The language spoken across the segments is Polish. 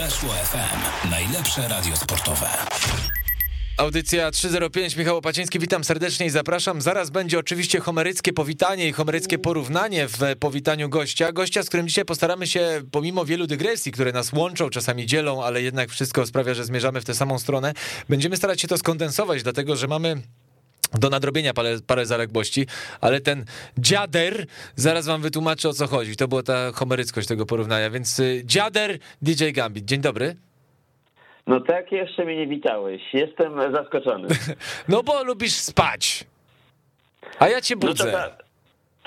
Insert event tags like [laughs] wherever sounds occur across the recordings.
Weszło FM. Najlepsze radio sportowe. Audycja 305, Michał Opaciński, witam serdecznie i zapraszam. Zaraz będzie oczywiście homeryckie powitanie i homeryckie porównanie w powitaniu gościa. Gościa, z którym dzisiaj postaramy się, pomimo wielu dygresji, które nas łączą, czasami dzielą, ale jednak wszystko sprawia, że zmierzamy w tę samą stronę, będziemy starać się to skondensować, dlatego że mamy do nadrobienia parę, parę zaległości, ale ten dziader, zaraz wam wytłumaczę o co chodzi. To była ta homeryckość tego porównania, więc y, dziader DJ Gambit. Dzień dobry. No tak, jeszcze mnie nie witałeś. Jestem zaskoczony. [laughs] No bo lubisz spać. A ja cię No budzę. ta,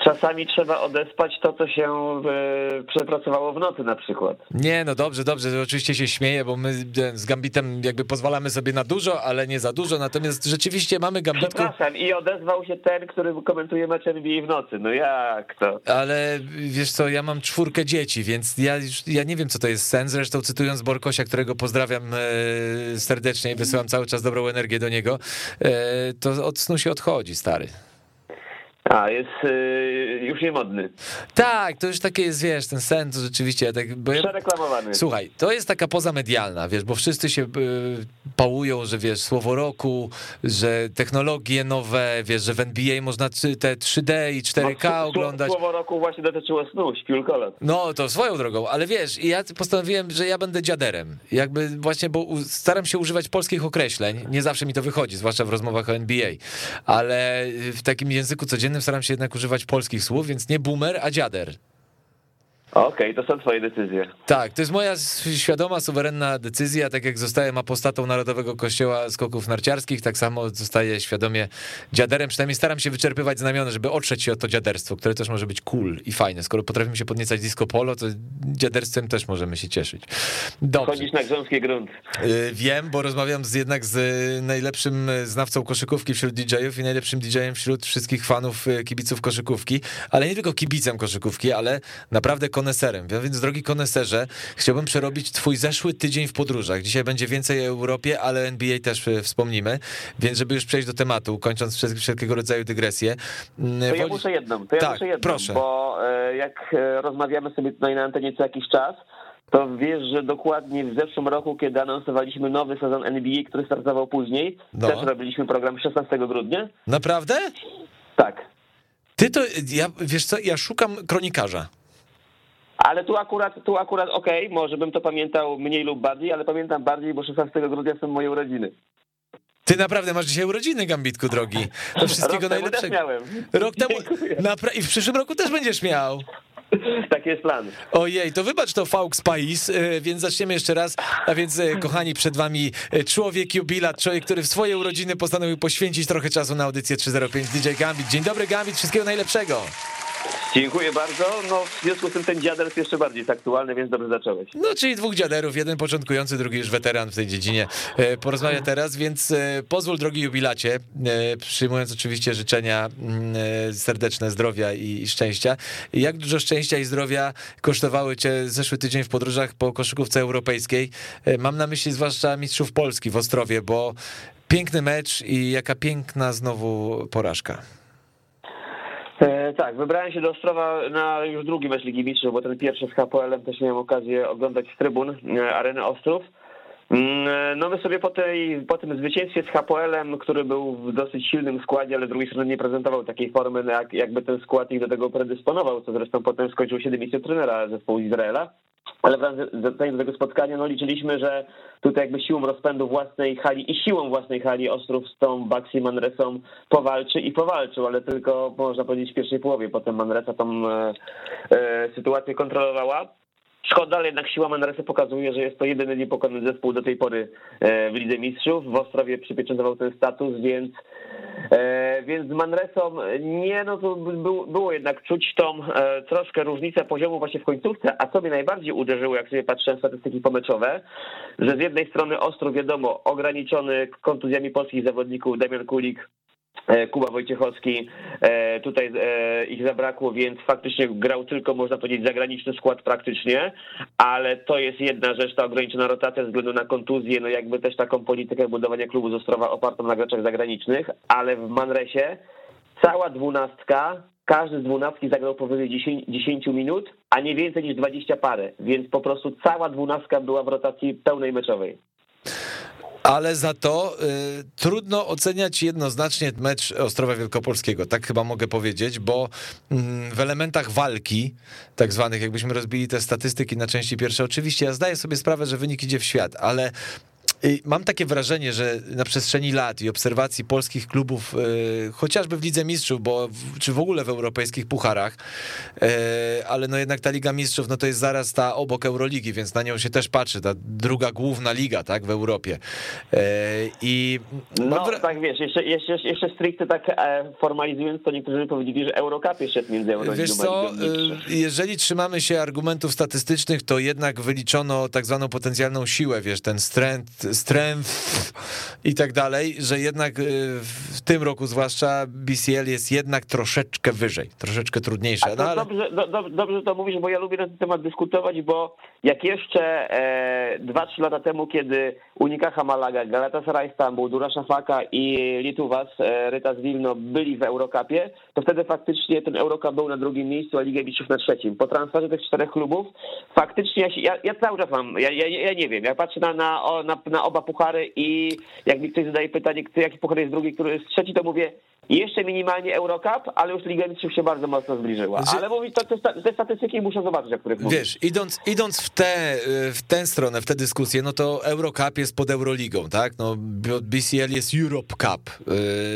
czasami trzeba odespać to, co się e, przepracowało w nocy na przykład. Nie, no dobrze, dobrze, oczywiście się śmieję, bo my e, z Gambitem jakby pozwalamy sobie na dużo, ale nie za dużo, natomiast rzeczywiście mamy Gambitku, Przepraszam, i odezwał się ten, który komentuje mecz NBA w nocy. No jak to? ale wiesz co, ja mam czwórkę dzieci, więc ja, już, ja nie wiem, co to jest sen, zresztą cytując Borkosia, którego pozdrawiam e, serdecznie i wysyłam cały czas dobrą energię do niego, to od snu się odchodzi, stary. A, jest e, już niemodny. Tak, to już takie jest, wiesz, ten sen to rzeczywiście, tak, bo ja, Przereklamowany. Słuchaj, to jest taka poza medialna, wiesz, bo wszyscy się y, pałują, że wiesz, słowo roku, że technologie nowe, wiesz, że w NBA można te 3D i 4K No, oglądać. Słowo roku właśnie dotyczyło snu, śpiulkolot. No, to swoją drogą, ale wiesz, i ja postanowiłem, że ja będę dziaderem. Jakby właśnie, bo staram się używać polskich określeń, nie zawsze mi to wychodzi, zwłaszcza w rozmowach o NBA, ale w takim języku codziennym staram się jednak używać polskich słów, więc nie boomer, a dziader. Okej, to są twoje decyzje. Tak, to jest moja świadoma, suwerenna decyzja. Tak jak zostałem apostatą Narodowego Kościoła Skoków Narciarskich, tak samo zostaję świadomie dziaderem. Przynajmniej staram się wyczerpywać znamiona, żeby otrzeć się od to dziaderstwo, które też może być cool i fajne. Skoro potrafimy się podniecać disco polo, to dziaderstwem też możemy się cieszyć. Dobrze. Chodzisz na grząski grunt. Y, Wiem, bo rozmawiam z, jednak z y, najlepszym y, znawcą koszykówki wśród DJ-ów i najlepszym DJ-em wśród wszystkich fanów, kibiców koszykówki, ale nie tylko kibicem koszykówki, ale naprawdę koneserem. Więc drogi koneserze, chciałbym przerobić twój zeszły tydzień w podróżach. Dzisiaj będzie więcej o Europie, ale NBA też y, wspomnimy, więc żeby już przejść do tematu, kończąc wszel- wszelkiego rodzaju dygresje. mm, To ja muszę jedną, to ja Tak, muszę jedną, proszę. bo e, jak e, rozmawiamy sobie tutaj na antenie co jakiś czas, to wiesz, że dokładnie w zeszłym roku, kiedy anonsowaliśmy nowy sezon NBA, który startował później, No. też robiliśmy program 16 grudnia. Naprawdę? Tak. Ty to, ja, wiesz co, ja szukam kronikarza. Ale tu akurat, tu akurat okej, może bym to pamiętał mniej lub bardziej, ale pamiętam bardziej, bo 16 grudnia są moje urodziny. Ty naprawdę masz dzisiaj urodziny, Gambitku drogi. To wszystkiego Rok temu też najlepszego. miałem. Rok temu. I w przyszłym roku też będziesz miał. Taki jest plan. Ojej, to wybacz to Faux Pais, e, więc zaczniemy jeszcze raz. A więc, e, kochani, przed wami e, człowiek jubilat, człowiek, który w swoje urodziny postanowił poświęcić trochę czasu na audycję 305 DJ Gambit. Dzień dobry, Gambit, wszystkiego najlepszego. Dziękuję bardzo. No w związku z tym ten dziadel jest jeszcze bardziej jest aktualny, więc dobrze zacząłeś. No, czyli dwóch dziaderów, jeden początkujący, drugi już weteran w tej dziedzinie. E, Porozmawia teraz, więc e, pozwól, drogi jubilacie, e, przyjmując oczywiście życzenia mm, serdeczne zdrowia i szczęścia. Jak dużo szczęścia i zdrowia kosztowały cię zeszły tydzień w podróżach po koszykówce europejskiej? Mam na myśli zwłaszcza mistrzów Polski w Ostrowie, bo piękny mecz i jaka piękna znowu porażka. E, tak, wybrałem się do Ostrowa na już drugi mecz Ligi Mistrzów, bo ten pierwszy z HPL-em też miałem okazję oglądać z trybun e, Areny Ostrów. Mm, e, No my sobie po, tej, po tym zwycięstwie z HPL-em, który był w dosyć silnym składzie, ale z drugiej strony nie prezentował takiej formy, jak, jakby ten skład ich do tego predysponował, co zresztą potem skończył się dymisją trenera zespołu Izraela. Ale wracając do tego spotkania, no liczyliśmy, że tutaj jakby siłą rozpędu własnej hali i siłą własnej hali Ostrów z tą Baxi Manresą powalczy i powalczył, ale tylko można powiedzieć w pierwszej połowie. Potem Manresa tą e, e, sytuację kontrolowała. Szkoda, ale jednak siła Manresy pokazuje, że jest to jedyny niepokonany zespół do tej pory e, w Lidze Mistrzów. W Ostrowie przypieczętował ten status, więc E, więc z Manresą nie, no to był, było jednak czuć tą e, troszkę różnicę poziomu właśnie w końcówce, a co mnie najbardziej uderzyło, jak sobie patrzyłem statystyki pomeczowe, że z jednej strony Ostrów, wiadomo, ograniczony kontuzjami polskich zawodników, Damian Kulik, Kuba Wojciechowski, e, tutaj e, ich zabrakło, więc faktycznie grał tylko, można powiedzieć, zagraniczny skład praktycznie, ale to jest jedna rzecz, ta ograniczona rotacja ze względu na kontuzję, no jakby też taką politykę budowania klubu z Ostrowa opartą na graczach zagranicznych, ale w Manresie cała dwunastka każdy z dwunastki zagrał powyżej 10, 10 minut, a nie więcej niż 20 parę, więc po prostu cała dwunastka była w rotacji pełnej meczowej ale za to y, trudno oceniać jednoznacznie mecz Ostrowa Wielkopolskiego, tak chyba mogę powiedzieć, bo y, w elementach walki, tak zwanych, jakbyśmy rozbili te statystyki na części pierwsze, oczywiście ja zdaję sobie sprawę, że wynik idzie w świat, ale Mam takie wrażenie, że na przestrzeni lat i obserwacji polskich klubów, e, chociażby w Lidze Mistrzów, bo czy w ogóle w europejskich pucharach, e, ale no jednak ta Liga Mistrzów, no to jest zaraz ta obok Euroligi, więc na nią się też patrzy, ta druga główna liga, tak, w Europie. E, I no wra... tak, wiesz, jeszcze, jeszcze, jeszcze stricte tak formalizując, to niektórzy by powiedzieli, że Eurocup jest między Euroligą Wiesz co, jeżeli trzymamy się argumentów statystycznych, to jednak wyliczono tak zwaną potencjalną siłę, wiesz, ten strength strength i tak dalej, że jednak y, w tym roku zwłaszcza BCL jest jednak troszeczkę wyżej, troszeczkę trudniejsze. No, ale... dobrze, do, dobrze to mówisz, bo ja lubię na ten temat dyskutować, bo jak jeszcze e, 2-3 lata temu, kiedy Unikaha Malaga, Galatasaray Istanbul, Durasza Faka i Lietuwas, e, Rytas Wilno byli w Eurocupie, to wtedy faktycznie ten Eurocup był na drugim miejscu, a Liga Mistrzów na trzecim. Po transferze tych czterech klubów faktycznie ja, ja, ja cały czas mam, ja, ja, ja nie wiem, ja patrzę na, na, na, na oba puchary i jak mi ktoś zadaje pytanie, jaki puchar jest drugi, który jest trzeci, to mówię jeszcze minimalnie Eurocup, ale już Liga Mistrzów się bardzo mocno zbliżyła. Ale mówić, to, te, te statystyki muszę zobaczyć, o których mówisz. Wiesz, idąc, idąc w, tę, w tę stronę, w tę dyskusję, no to Eurocup jest pod Euroligą, tak? No, BCL jest Europe Cup.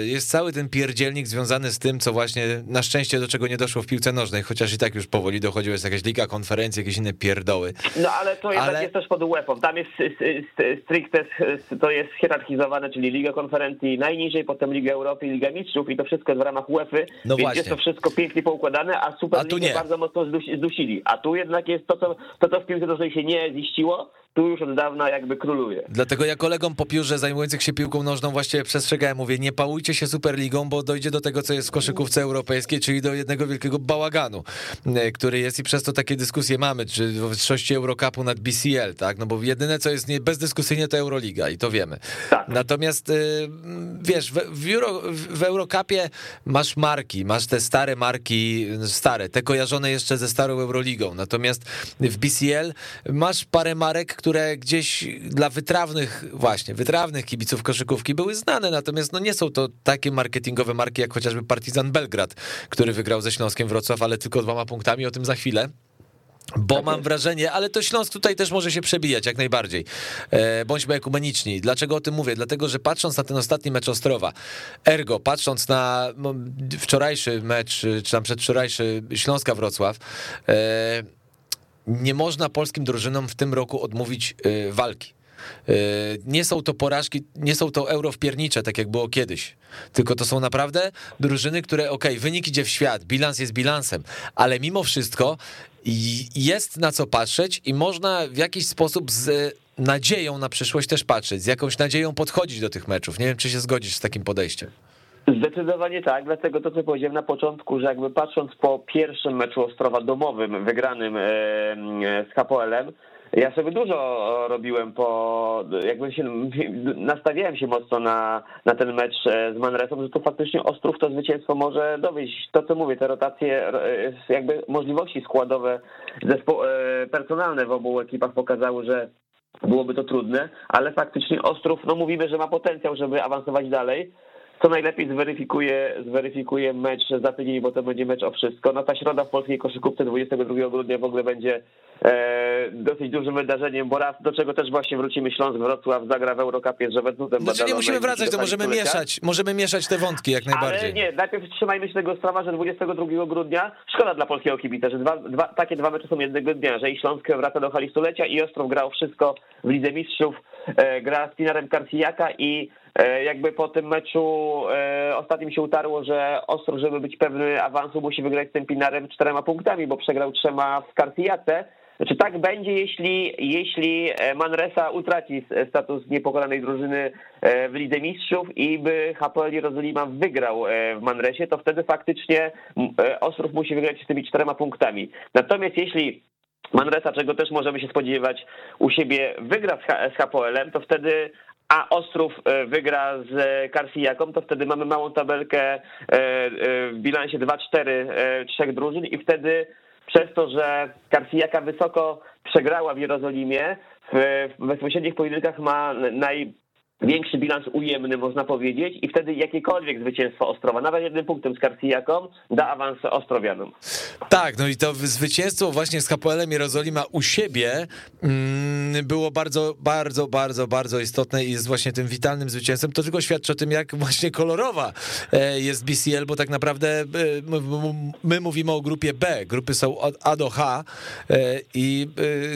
Y, jest cały ten pierdzielnik związany z tym, co właśnie na szczęście do czego nie doszło w piłce nożnej, chociaż i tak już powoli dochodziło, jest jakaś liga, konferencja, jakieś inne pierdoły. No ale to jednak ale... jest też pod UEFA. Tam jest stricte, to jest hierarchizowane, czyli Liga Konferencji najniżej, potem Liga Europy i Liga Mistrzów i to wszystko jest w ramach UEFA, no więc właśnie. jest to wszystko pięknie poukładane, a Superligę bardzo mocno zdusili. A tu jednak jest to, co, to, co w piłce nożnej się nie ziściło, tu już od dawna jakby króluje. Dlatego ja kolegom po piórze zajmujących się piłką nożną właśnie przestrzegałem, mówię, nie pałujcie się Superligą, bo dojdzie do tego, co jest w koszykówce europejskiej, czyli do jednego wielkiego bałaganu, e, który jest i przez to takie dyskusje mamy, czy w wyższości Eurocupu nad BCL, tak, no bo jedyne, co jest nie, bezdyskusyjnie, to Euroliga i to wiemy. Tak. Natomiast, e, wiesz, w, w, Euro, w Eurocupie masz marki, masz te stare marki, stare, te kojarzone jeszcze ze starą Euroligą, natomiast w BCL masz parę marek, które które gdzieś dla wytrawnych, właśnie, wytrawnych kibiców koszykówki były znane, natomiast no nie są to takie marketingowe marki jak chociażby Partizan Belgrad, który wygrał ze Śląskiem Wrocław, ale tylko dwoma punktami, o tym za chwilę. Bo tak mam wrażenie, ale to Śląsk tutaj też może się przebijać jak najbardziej. E, bądźmy ekumeniczni. Dlaczego o tym mówię? Dlatego, że patrząc na ten ostatni mecz Ostrowa, ergo, patrząc na no, wczorajszy mecz, czy tam przedwczorajszy Śląska Wrocław, e, nie można polskim drużynom w tym roku odmówić y, walki. Y, nie są to porażki, nie są to eurowpiernicze, tak jak było kiedyś. Tylko to są naprawdę drużyny, które, ok, wynik idzie w świat, bilans jest bilansem, ale mimo wszystko jest na co patrzeć i można w jakiś sposób z nadzieją na przyszłość też patrzeć, z jakąś nadzieją podchodzić do tych meczów. Nie wiem, czy się zgodzisz z takim podejściem. Zdecydowanie tak, dlatego to, co powiedziałem na początku, że jakby patrząc po pierwszym meczu Ostrowa domowym, wygranym e, z HPL-em, ja sobie dużo robiłem po, jakby się, nastawiałem się mocno na, na ten mecz e, z Manresą, że to faktycznie Ostrów to zwycięstwo może dowieść. To, co mówię, te rotacje, e, jakby możliwości składowe, zespo- personalne w obu ekipach pokazały, że byłoby to trudne, ale faktycznie Ostrów, no mówimy, że ma potencjał, żeby awansować dalej co najlepiej zweryfikuje, zweryfikuje mecz za tydzień, bo to będzie mecz o wszystko. No ta środa w polskiej koszykówce 22 grudnia w ogóle będzie e, dosyć dużym wydarzeniem, bo raz do czego też właśnie wrócimy Śląsk Wrocław zagra w Eurocupie z Żołędzutem. Znaczy nie musimy wracać, to możemy mieszać, możemy mieszać te wątki jak najbardziej. Ale nie, najpierw trzymajmy się tego sprawa, że 22 grudnia szkoda dla polskiego kibica, że dwa, dwa, takie dwa mecze są jednego dnia, że i Śląsk wraca do hali stulecia i Ostrów grał wszystko w Lidze Mistrzów, e, gra z Pinarem Karcijaka i jakby po tym meczu e, ostatnim się utarło, że Ostrów, żeby być pewny awansu, musi wygrać z tym Pinarem czterema punktami, bo przegrał trzema w Kartijace. Czy tak będzie, jeśli, jeśli e, Manresa utraci status niepokonanej drużyny w Lidze Mistrzów i by HPL Jerozolima wygrał w Manresie, to wtedy faktycznie Ostrów musi wygrać z tymi czterema punktami. Natomiast jeśli Manresa, czego też możemy się spodziewać, u siebie wygra z HPL-em, to wtedy a Ostrów wygra z Karsijaką, to wtedy mamy małą tabelkę w bilansie 2-4 trzech drużyn i wtedy przez to, że Karsijaka wysoko przegrała w Jerozolimie, w bezpośrednich pojedynkach ma naj, większy bilans ujemny, można powiedzieć, i wtedy jakiekolwiek zwycięstwo Ostrowa, nawet jednym punktem z Karcijaką, da awans Ostrowianom. Tak, no i to zwycięstwo właśnie z HPL-em Jerozolima u siebie mm, było bardzo, bardzo, bardzo, bardzo istotne i jest właśnie tym witalnym zwycięstwem. To tylko świadczy o tym, jak właśnie kolorowa e, jest BCL, bo tak naprawdę e, my mówimy o grupie B, grupy są od A do H e, i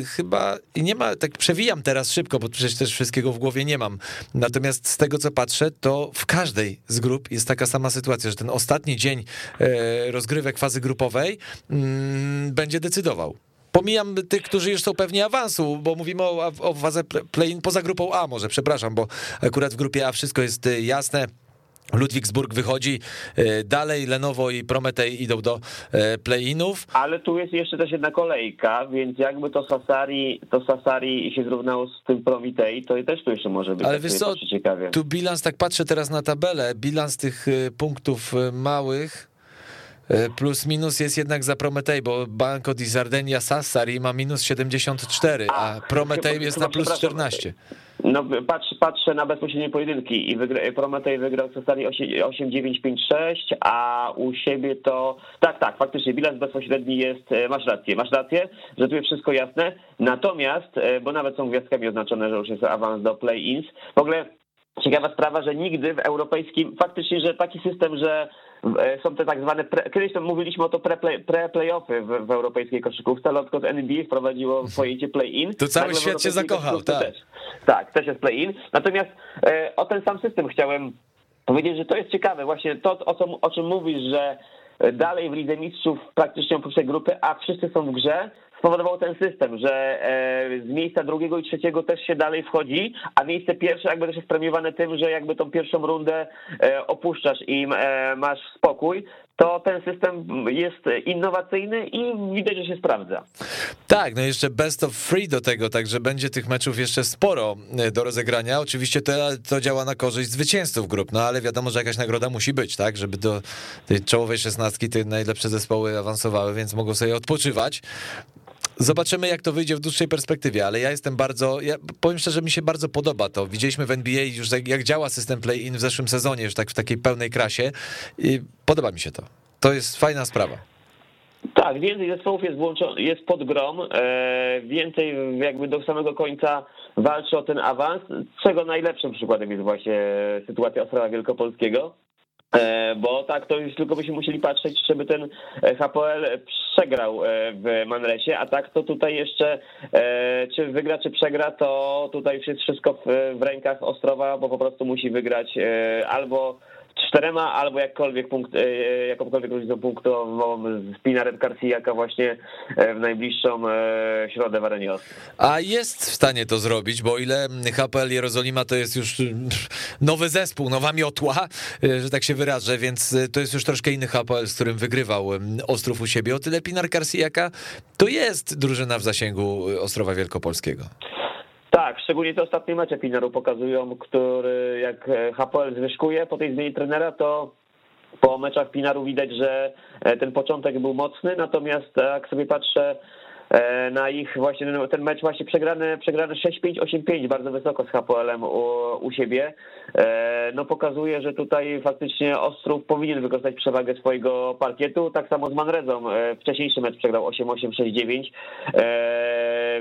chyba nie ma, tak przewijam teraz szybko, bo przecież też wszystkiego w głowie nie mam, Natomiast z tego, co patrzę, to w każdej z grup jest taka sama sytuacja, że ten ostatni dzień e, rozgrywek fazy grupowej mm, będzie decydował. Pomijam tych, którzy już są pewnie awansu, bo mówimy o, o fazę play-in poza grupą A może, przepraszam, bo akurat w grupie A wszystko jest e, jasne. Ludwigsburg wychodzi e, dalej, Lenovo i Prometej idą do e, play-inów. Ale tu jest jeszcze też jedna kolejka, więc jakby to Sasari, to Sasari się zrównało z tym Prometej, to też tu jeszcze może być. Ale wiesz co, ciekawie. tu bilans, tak patrzę teraz na tabelę, bilans tych e, punktów małych plus minus jest jednak za Prometej, bo Banco di Sardegna Sassari ma minus 74, a, a Prometej jest na plus 14. No patrz, patrzę na bezpośrednie pojedynki i wygra, Prometej wygrał w stanie 8-9-5-6, a u siebie to... Tak, tak, faktycznie bilans bezpośredni jest, e, masz rację, masz rację, że tu jest wszystko jasne, natomiast, e, bo nawet są gwiazdkami oznaczone, że już jest awans do play-ins, w ogóle ciekawa sprawa, że nigdy w europejskim, faktycznie, że taki system, że są te tak zwane, pre, kiedyś to mówiliśmy o to pre-playoffy pre w, w, europejskiej koszykówce, ale odkąd NBA wprowadziło w pojęcie play-in. To cały świat się zakochał, tak. Też. Tak, też jest play-in. Natomiast e, o ten sam system chciałem powiedzieć, że to jest ciekawe, właśnie to, o, co, o czym mówisz, że dalej w Lidze Mistrzów praktycznie oprócz tej grupy, a wszyscy są w grze, spowodował ten system, że e, z miejsca drugiego i trzeciego też się dalej wchodzi, a miejsce pierwsze jakby też jest premiowane tym, że jakby tą pierwszą rundę e, opuszczasz i e, masz spokój, to ten system jest innowacyjny i widać, że się sprawdza. Tak, no jeszcze best of three do tego, także będzie tych meczów jeszcze sporo do rozegrania. Oczywiście to, to działa na korzyść zwycięzców grup, no ale wiadomo, że jakaś nagroda musi być, tak, żeby do tej czołowej szesnastki te najlepsze zespoły awansowały, więc mogą sobie odpoczywać. Zobaczymy, jak to wyjdzie w dłuższej perspektywie, ale ja jestem bardzo, ja powiem szczerze, mi się bardzo podoba to. Widzieliśmy w NBA już jak działa system play-in w zeszłym sezonie, już tak w takiej pełnej krasie i podoba mi się to. To jest fajna sprawa. Tak, więcej zespołów jest, jest pod grom, e, więcej jakby do samego końca walczy o ten awans, czego najlepszym przykładem jest właśnie sytuacja Ostrowa Wielkopolskiego. E, bo tak, to już tylko byśmy musieli patrzeć, żeby ten e, HPL przegrał e, w Manresie, a tak to tutaj jeszcze, czy wygra, czy przegra, to tutaj już jest wszystko w rękach Ostrowa, bo po prostu musi wygrać albo czterema, albo jakkolwiek punkt, e, jakąkolwiek różnicą punktową z Pinarem Garcia właśnie e, w najbliższą e, środę w Arenie A jest w stanie to zrobić, bo ile HPL Jerozolima to jest już nowy zespół, nowa miotła, że tak się wyrażę, więc to jest już troszkę inny HPL, z którym wygrywał Ostrów u siebie. O tyle Pinar Garcia to jest drużyna w zasięgu Ostrowa Wielkopolskiego. Tak, szczególnie te ostatnie mecze Pinaru pokazują, który jak HPL zwyżkuje po tej zmianie trenera, to po meczach Pinaru widać, że e, ten początek był mocny, natomiast jak sobie patrzę E, na ich właśnie ten mecz właśnie przegrany, przegrany 6-5, 8-5 bardzo wysoko z HPL-em u, u siebie. E, no pokazuje, że tutaj faktycznie Ostrów powinien wykorzystać przewagę swojego parkietu. Tak samo z Manrezą. E, wcześniejszy mecz przegrał 8-8, 6-9,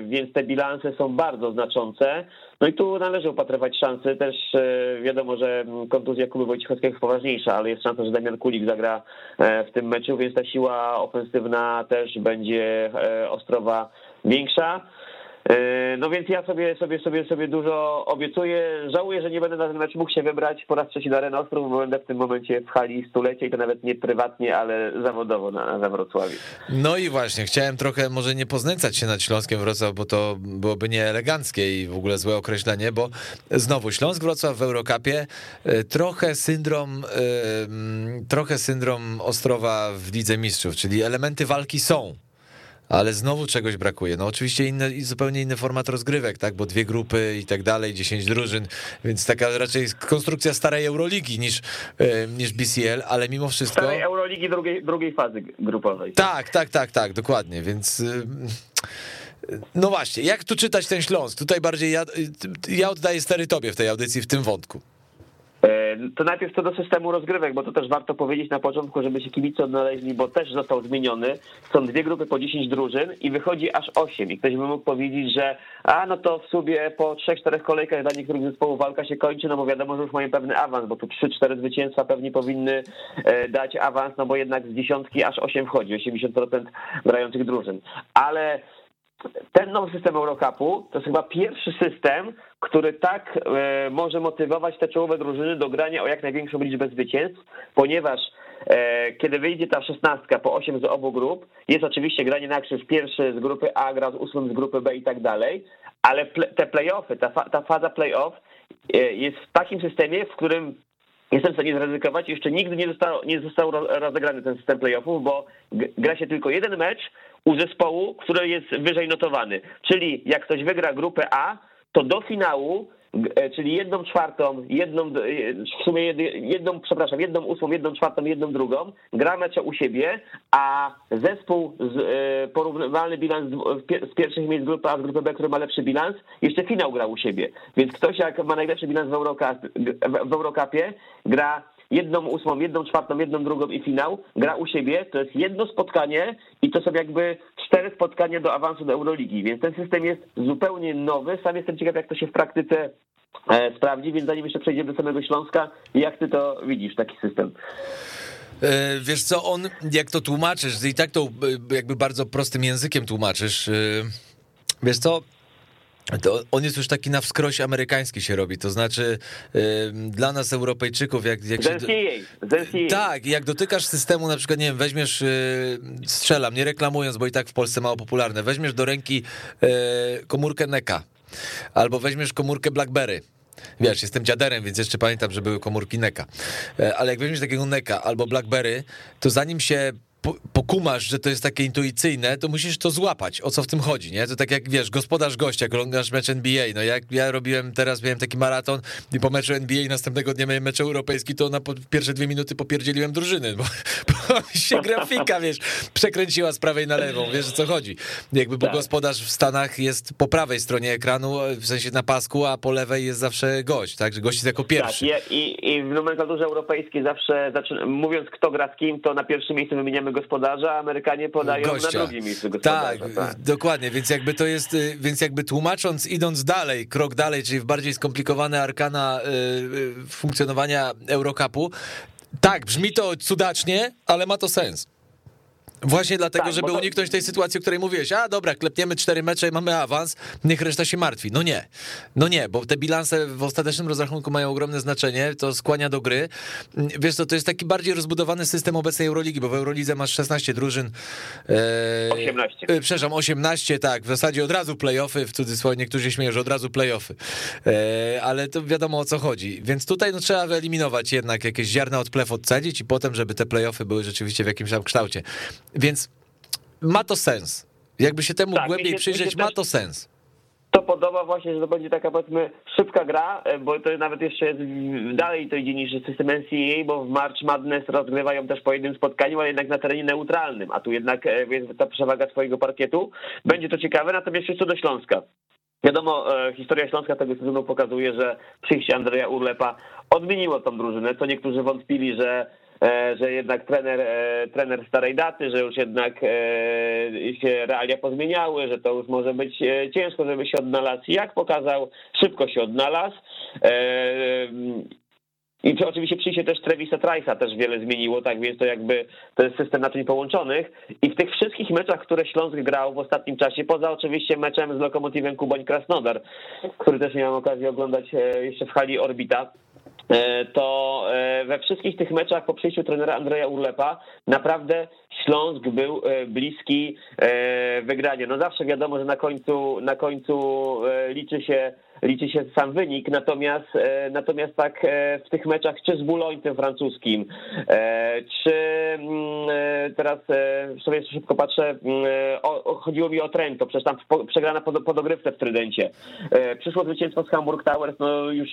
więc te bilanse są bardzo znaczące. No i tu należy upatrywać szansy. Też wiadomo, że kontuzja Kuby Wojciechowskiego jest poważniejsza, ale jest szansa, że Damian Kulik zagra w tym meczu, więc ta siła ofensywna też będzie ostro większa. E, no więc ja sobie, sobie, sobie, sobie dużo obiecuję. Żałuję, że nie będę na ten mecz mógł się wybrać po raz trzeci na Arenę Ostrów, bo będę w tym momencie w hali stulecie i to nawet nie prywatnie, ale zawodowo na, na Wrocławiu. No i właśnie, chciałem trochę może nie poznęcać się nad Śląskiem Wrocław, bo to byłoby nieeleganckie i w ogóle złe określenie, bo znowu Śląsk Wrocław w Eurocupie, e, trochę syndrom, trochę syndrom Ostrowa w Lidze Mistrzów, czyli elementy walki są ale znowu czegoś brakuje. No oczywiście inny, zupełnie inny format rozgrywek, tak, bo dwie grupy i tak dalej, 10 drużyn, więc taka raczej konstrukcja starej Euroligi niż, e, niż BCL, ale mimo wszystko... Starej Euroligi drugiej, drugiej fazy grupowej. Tak, tak, tak, tak, dokładnie, więc... Y, no właśnie, jak tu czytać ten Śląsk? Tutaj bardziej ja, ja oddaję stery tobie w tej audycji w tym wątku. E, to najpierw co do systemu rozgrywek, bo to też warto powiedzieć na początku, żeby się kibice odnaleźli, bo też został zmieniony. Są dwie grupy po 10 drużyn i wychodzi aż 8. I ktoś by mógł powiedzieć, że a no to w sumie po 3-4 kolejkach dla niektórych zespołów walka się kończy, no bo wiadomo, że już mają pewny awans, bo tu 3-4 zwycięstwa pewnie powinny e, dać awans, no bo jednak z dziesiątki aż 8 wchodzi, 80% grających drużyn. Ale ten nowy system Eurocupu to jest chyba pierwszy system, który tak e, może motywować te czołowe drużyny do grania o jak największą liczbę zwycięstw, ponieważ e, kiedy wyjdzie ta szesnastka po osiem z obu grup, jest oczywiście granie na krzyż pierwszy z grupy A gra z ósmym z grupy B i tak dalej, ale te playoffy, ta, fa ta faza playoff e, jest w takim systemie, w którym jestem w stanie zaryzykować, jeszcze nigdy nie został, nie został rozegrany ten system playoffów, bo gra się tylko jeden mecz u zespołu, który jest wyżej notowany. Czyli jak ktoś wygra grupę A, to do finału czyli jedną czwartą, jedną, e, w sumie jedną, przepraszam, jedną ósmą, jedną czwartą, jedną drugą, gra mecze u siebie, a zespół z e, porównywalny bilans z pierwszych miejsc grupy A z grupy B, który ma lepszy bilans, jeszcze finał gra u siebie. Więc ktoś jak ma najlepszy bilans w, Eurocup, Eurocupie, gra jedną ósmą, jedną czwartą, jedną drugą i finał, gra u siebie, to jest jedno spotkanie i to są jakby cztery spotkania do awansu do Euroligi, więc ten system jest zupełnie nowy. Sam jestem ciekaw, jak to się w praktyce e, sprawdzi, więc zanim jeszcze przejdziemy do samego Śląska, jak ty to widzisz, taki system? E, wiesz co, on, jak to tłumaczysz, i tak to e, jakby bardzo prostym językiem tłumaczysz, wiesz co, to on jest już taki na wskroś amerykański się robi, to znaczy yy, dla nas Europejczyków, jak, jak się... Tak, jak dotykasz systemu, na przykład, nie wiem, weźmiesz, yy, strzelam, nie reklamując, bo i tak w Polsce mało popularne, weźmiesz do ręki yy, komórkę Neka, albo weźmiesz komórkę BlackBerry, Wiesz, jestem dziaderem, więc jeszcze pamiętam, że były komórki Neka. E, ale jak weźmiesz takiego Neka albo BlackBerry, to zanim się pokumasz, że to jest takie intuicyjne, to musisz to złapać, o co w tym chodzi, nie? To tak jak, wiesz, gospodarz gościa, jak oglądasz mecz NBA, no jak ja robiłem, teraz miałem taki maraton i po meczu NBA następnego dnia miałem mecz europejski, to na pierwsze dwie minuty popierdzieliłem drużyny, bo, [laughs] się grafika, wiesz, przekręciła z prawej na lewą, wiesz, o co chodzi. Jakby, bo tak. gospodarz w Stanach jest po prawej stronie ekranu, w sensie na pasku, a po lewej jest zawsze gość, tak, że gość jest jako pierwszy. Tak, i, i w nomenklaturze europejskiej zawsze, mówiąc kto gra z kim, to na pierwszym miejscu wymieniamy gospodarza, a Amerykanie podają Gościa. na drugim miejscu gospodarza. Tak, tak, dokładnie, więc jakby to jest, y, więc jakby tłumacząc, idąc dalej, krok dalej, czyli w bardziej skomplikowane arkana y, y, funkcjonowania Eurocupu, tak, brzmi to cudacznie, ale ma to sens. Właśnie dlatego, tak, żeby to... uniknąć tej sytuacji, o której mówiłeś. A dobra, klepniemy cztery mecze i mamy awans, niech reszta się martwi. No nie, no nie, bo te bilanse w ostatecznym rozrachunku mają ogromne znaczenie, to skłania do gry. Wiesz co, to jest taki bardziej rozbudowany system obecnej Euroligi, bo w Eurolidze masz 16 drużyn. E, 18. E, przepraszam, 18, tak, w zasadzie od razu playoffy, w cudzysłowie niektórzy śmieją, że od razu playoffy. E, ale to wiadomo o co chodzi. Więc tutaj no, trzeba wyeliminować jednak jakieś ziarna od plew odcedzić i potem, żeby te playoffy były rzeczywiście w jakimś tam kształcie. Więc ma to sens. Jakby się temu tak, głębiej się, przyjrzeć, ma to sens. To podoba właśnie, że to będzie taka powiedzmy szybka gra, e, bo to nawet jeszcze jest dalej to idzie niż system NCAA, bo w March Madness rozgrywają też po jednym spotkaniu, ale jednak na terenie neutralnym, a tu jednak jest ta przewaga swojego parkietu. Będzie to ciekawe, natomiast jeszcze do Śląska. Wiadomo, e, historia Śląska tego sezonu pokazuje, że przyjście Andrzeja Urlepa odmieniło tą drużynę, co niektórzy wątpili, że że jednak trener, e, trener starej daty, że już jednak e, się realia pozmieniały, że to już może być ciężko, żeby się odnalazł. Jak pokazał, szybko się odnalazł. I to oczywiście przyjście też Trevisa Trice'a też wiele zmieniło, tak więc to jakby to jest system naczyń połączonych. I w tych wszystkich meczach, które Śląsk grał w ostatnim czasie, poza oczywiście meczem z Lokomotywem Kuboń Krasnodar, który też miałem okazję oglądać jeszcze w hali Orbita, E, to e, we wszystkich tych meczach po przyjściu trenera Andrzeja Urlepa naprawdę Śląsk był e, bliski wygrania. No zawsze wiadomo, że na końcu, na końcu liczy się liczy się sam wynik, natomiast natomiast tak w tych meczach, czy z Boulogne tym francuskim, czy mm, teraz sobie szybko patrzę, mm, o, chodziło mi o Trento, przecież tam przegrana pod, pod ogrywce w Trydencie. Przyszło zwycięstwo z Hamburg Towers, no już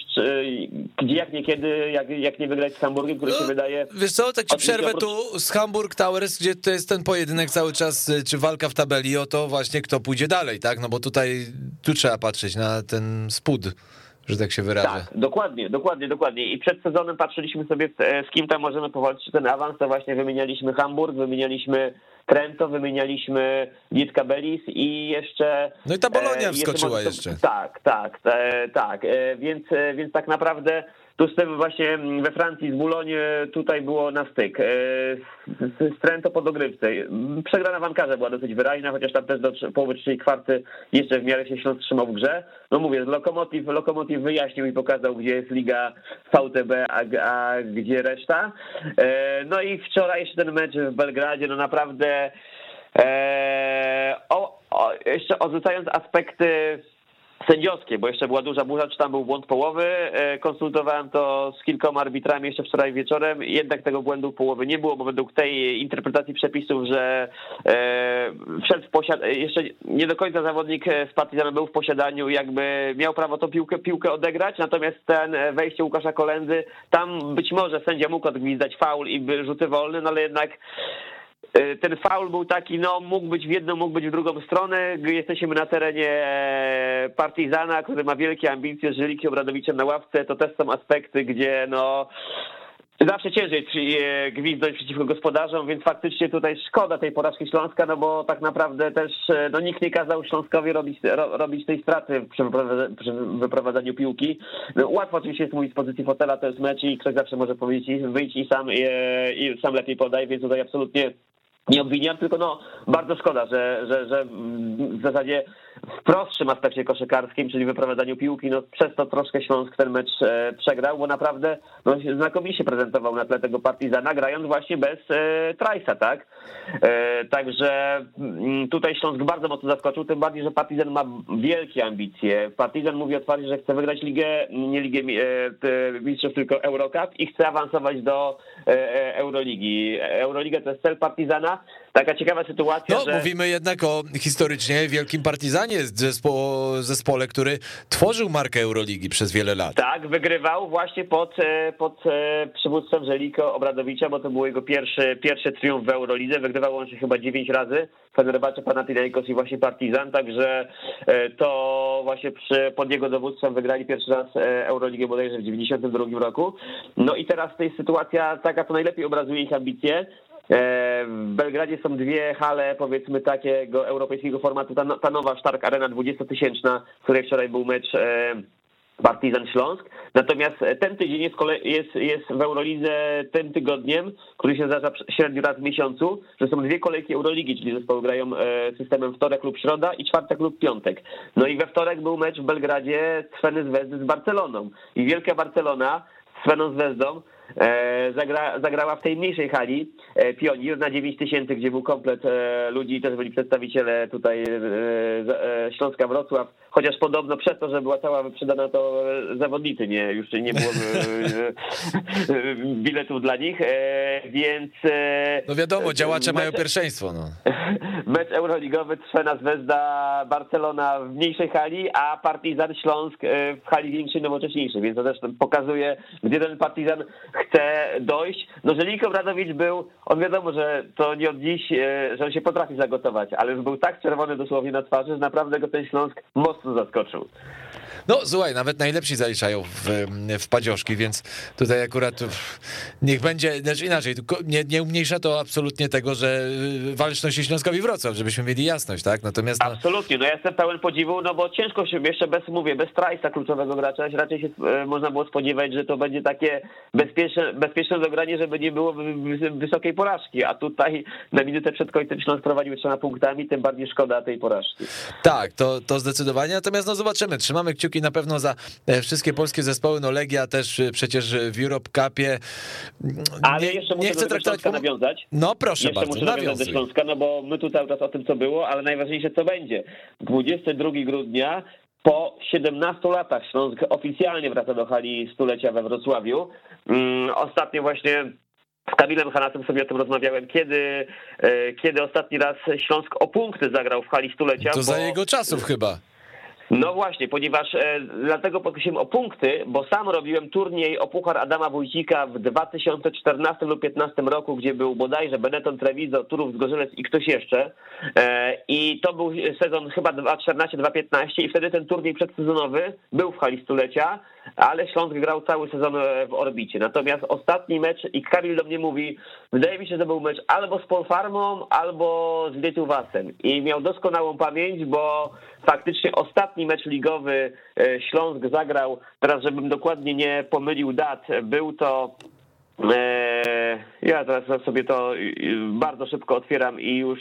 gdzie jak niekiedy, jak, jak nie wygrać z Hamburgiem, który się no, wydaje... Wiesz co, tak ci przerwę tu z Hamburg Towers, gdzie to jest ten pojedynek cały czas, czy walka w tabeli o to właśnie, kto pójdzie dalej, tak? No bo tutaj, tu trzeba patrzeć na ten spód że tak się wyrażę. Tak, dokładnie, dokładnie, dokładnie. I przed sezonem patrzyliśmy sobie, z kim tam możemy powalczyć ten awans, to właśnie wymienialiśmy Hamburg, wymienialiśmy Trento, wymienialiśmy Litka Belis i jeszcze... No i ta Bolonia e, wskoczyła jeszcze. Tak, tak, e, tak, e, więc, więc tak naprawdę tu z tym właśnie we Francji, z Boulogne tutaj było na styk. Z Trento po dogrywce. Przegrana Wankarze była dosyć wyraźna, chociaż tam też do połowy trzeciej kwarty jeszcze w miarę się Śląsk trzymał w grze. No mówię, Lokomotiv, Lokomotiv wyjaśnił i pokazał, gdzie jest liga VTB, a, a gdzie reszta. No i wczoraj jeszcze ten mecz w Belgradzie, no naprawdę o, o, jeszcze odrzucając aspekty sędziowskie, bo jeszcze była duża burza, czy tam był błąd połowy. E, konsultowałem to z kilkoma arbitrami jeszcze wczoraj wieczorem. Jednak tego błędu połowy nie było, bo według tej interpretacji przepisów, że e, wszedł w posiad... jeszcze nie do końca zawodnik z Partizanem był w posiadaniu, jakby miał prawo tą piłkę, piłkę odegrać, natomiast ten wejście Łukasza Kolendy, tam być może sędzia mógł odgwizdać faul i rzuty wolny, no ale jednak E, ten faul był taki, no mógł być w jedną, mógł być w drugą stronę. Jesteśmy na terenie e, Partizana, który ma wielkie ambicje z Żylikiem Obradowiczem na ławce. To też są aspekty, gdzie no zawsze ciężej e, gwizdać przeciwko gospodarzom, więc faktycznie tutaj szkoda tej porażki Śląska, no bo tak naprawdę też no, nikt nie kazał Śląskowi robić, ro, robić tej straty przy, przy wyprowadzaniu piłki. No, łatwo oczywiście jest mówić z pozycji fotela, to jest mecz i ktoś zawsze może powiedzieć wyjdź i sam, i, i sam lepiej podaj, więc tutaj absolutnie nie obwiniam, tylko no bardzo szkoda, że, że, że w zasadzie w prostszym aspekcie koszykarskim, czyli wyprowadzaniu piłki, no przez to troszkę Śląsk ten mecz e, przegrał, bo naprawdę no, znakomicie prezentował na tle tego Partizana, grając właśnie bez e, Trajsa, tak? E, także m, mm, tutaj Śląsk bardzo mocno zaskoczył, tym bardziej, że Partizan ma wielkie ambicje. Partizan mówi otwarcie, że chce wygrać ligę, nie ligę e, mistrzów, tylko Eurocup i chce awansować do e, e, Euroligi. Euroliga to jest cel Partizana, taka ciekawa sytuacja, No, że... mówimy jednak o historycznie wielkim Partizanie, zespo- zespole, który tworzył markę Euroligi przez wiele lat. Tak, wygrywał właśnie pod, e, pod e, przywództwem Żeliko Obradowicza, bo to był jego pierwszy, pierwszy triumf w Eurolidze. Wygrywał on się chyba dziewięć razy. Fenerbahce, Panathinaikos i właśnie Partizan, także e, to właśnie przy, pod jego dowództwem wygrali pierwszy raz Euroligę bodajże w 92 roku. No i teraz tej sytuacja taka, to najlepiej obrazuje ich ambicje. E, w Belgradzie są dwie hale, powiedzmy, takiego europejskiego formatu. Ta, nowa Stark Arena 20-tysięczna, w której wczoraj był mecz e, Partizan Śląsk. Natomiast ten tydzień jest, jest, jest w Eurolidze tym tygodniem, który się zdarza średnio raz w miesiącu, że są dwie kolejki Euroligi, czyli zespoły grają e, systemem wtorek lub środa i czwartek lub piątek. No i we wtorek był mecz w Belgradzie Cweny Zvezdy z Barceloną. I wielka Barcelona z Cweną Zvezdą E, zagra, zagrała w tej mniejszej hali e, Pionier na 9 tysięcy, gdzie był komplet e, ludzi, też byli przedstawiciele tutaj Śląska Wrocław, chociaż podobno przez to, że była cała wyprzedana, to zawodnicy nie, już nie było [laughs] biletów dla nich, więc... No wiadomo, działacze mają pierwszeństwo. No. [laughs] Mecz euroligowy trwa na Zvezda Barcelona w mniejszej hali, a Partizan Śląsk w hali większej, nowocześniejszej, więc to też pokazuje, gdzie ten Partizan chce dojść. No, że Liko Bradowicz był, on wiadomo, że to nie od dziś, e, że on się potrafi zagotować, ale już był tak czerwony dosłownie na twarzy, że naprawdę go ten Śląsk mocno zaskoczył. No słuchaj, nawet najlepsi zaliczają w, w padzioszki, więc tutaj akurat niech będzie, znaczy inaczej, nie, nie umniejsza to absolutnie tego, że walczność się Śląskowi Wrocław, żebyśmy mieli jasność, tak? Natomiast... No... Absolutnie, no ja jestem pełen podziwu, no bo ciężko się jeszcze bez, mówię, bez Trajsa kluczowego gracza, raczej się e, można było spodziewać, że to będzie takie bezpieczne, bezpieczne dogranie, żeby nie było wysokiej porażki, a tutaj na minutę przed końcem Śląsk prowadził trzema punktami, tym bardziej szkoda tej porażki. Tak, to, to zdecydowanie, natomiast no zobaczymy, trzymamy kciuki na pewno za e, wszystkie polskie zespoły, no Legia też e, przecież w Europe Cupie. Ale nie, jeszcze muszę nie chcę traktować pom- nawiązać. No proszę jeszcze bardzo, muszę nawiązać do Śląska, no bo my tu cały czas o tym, co było, ale najważniejsze, co będzie. 22 grudnia po 17 latach Śląsk oficjalnie wraca do hali stulecia we Wrocławiu. Mm, ostatnio właśnie z Kamilem Hanasem sobie o tym rozmawiałem, kiedy, e, kiedy ostatni raz Śląsk o punkty zagrał w hali stulecia. To bo... za jego czasów chyba. No właśnie, ponieważ e, dlatego podkreśliłem o punkty, bo sam robiłem turniej o Puchar Adama Wójcika w 2014 lub 2015 roku, gdzie był bodajże Benetton Treviso, Turów Zgorzelec i ktoś jeszcze. E, I to był sezon chyba 2014-2015 i wtedy ten turniej przedsezonowy był w hali stulecia, ale Śląsk grał cały sezon e, w orbicie. Natomiast ostatni mecz, i Kamil do mnie mówi, wydaje mi się, że to był mecz albo z Polfarmą, albo z Wietówasem. I miał doskonałą pamięć, bo faktycznie ostatni mecz ligowy e, Śląsk zagrał, teraz żebym dokładnie nie pomylił dat, był to e, ja teraz sobie to bardzo szybko otwieram i już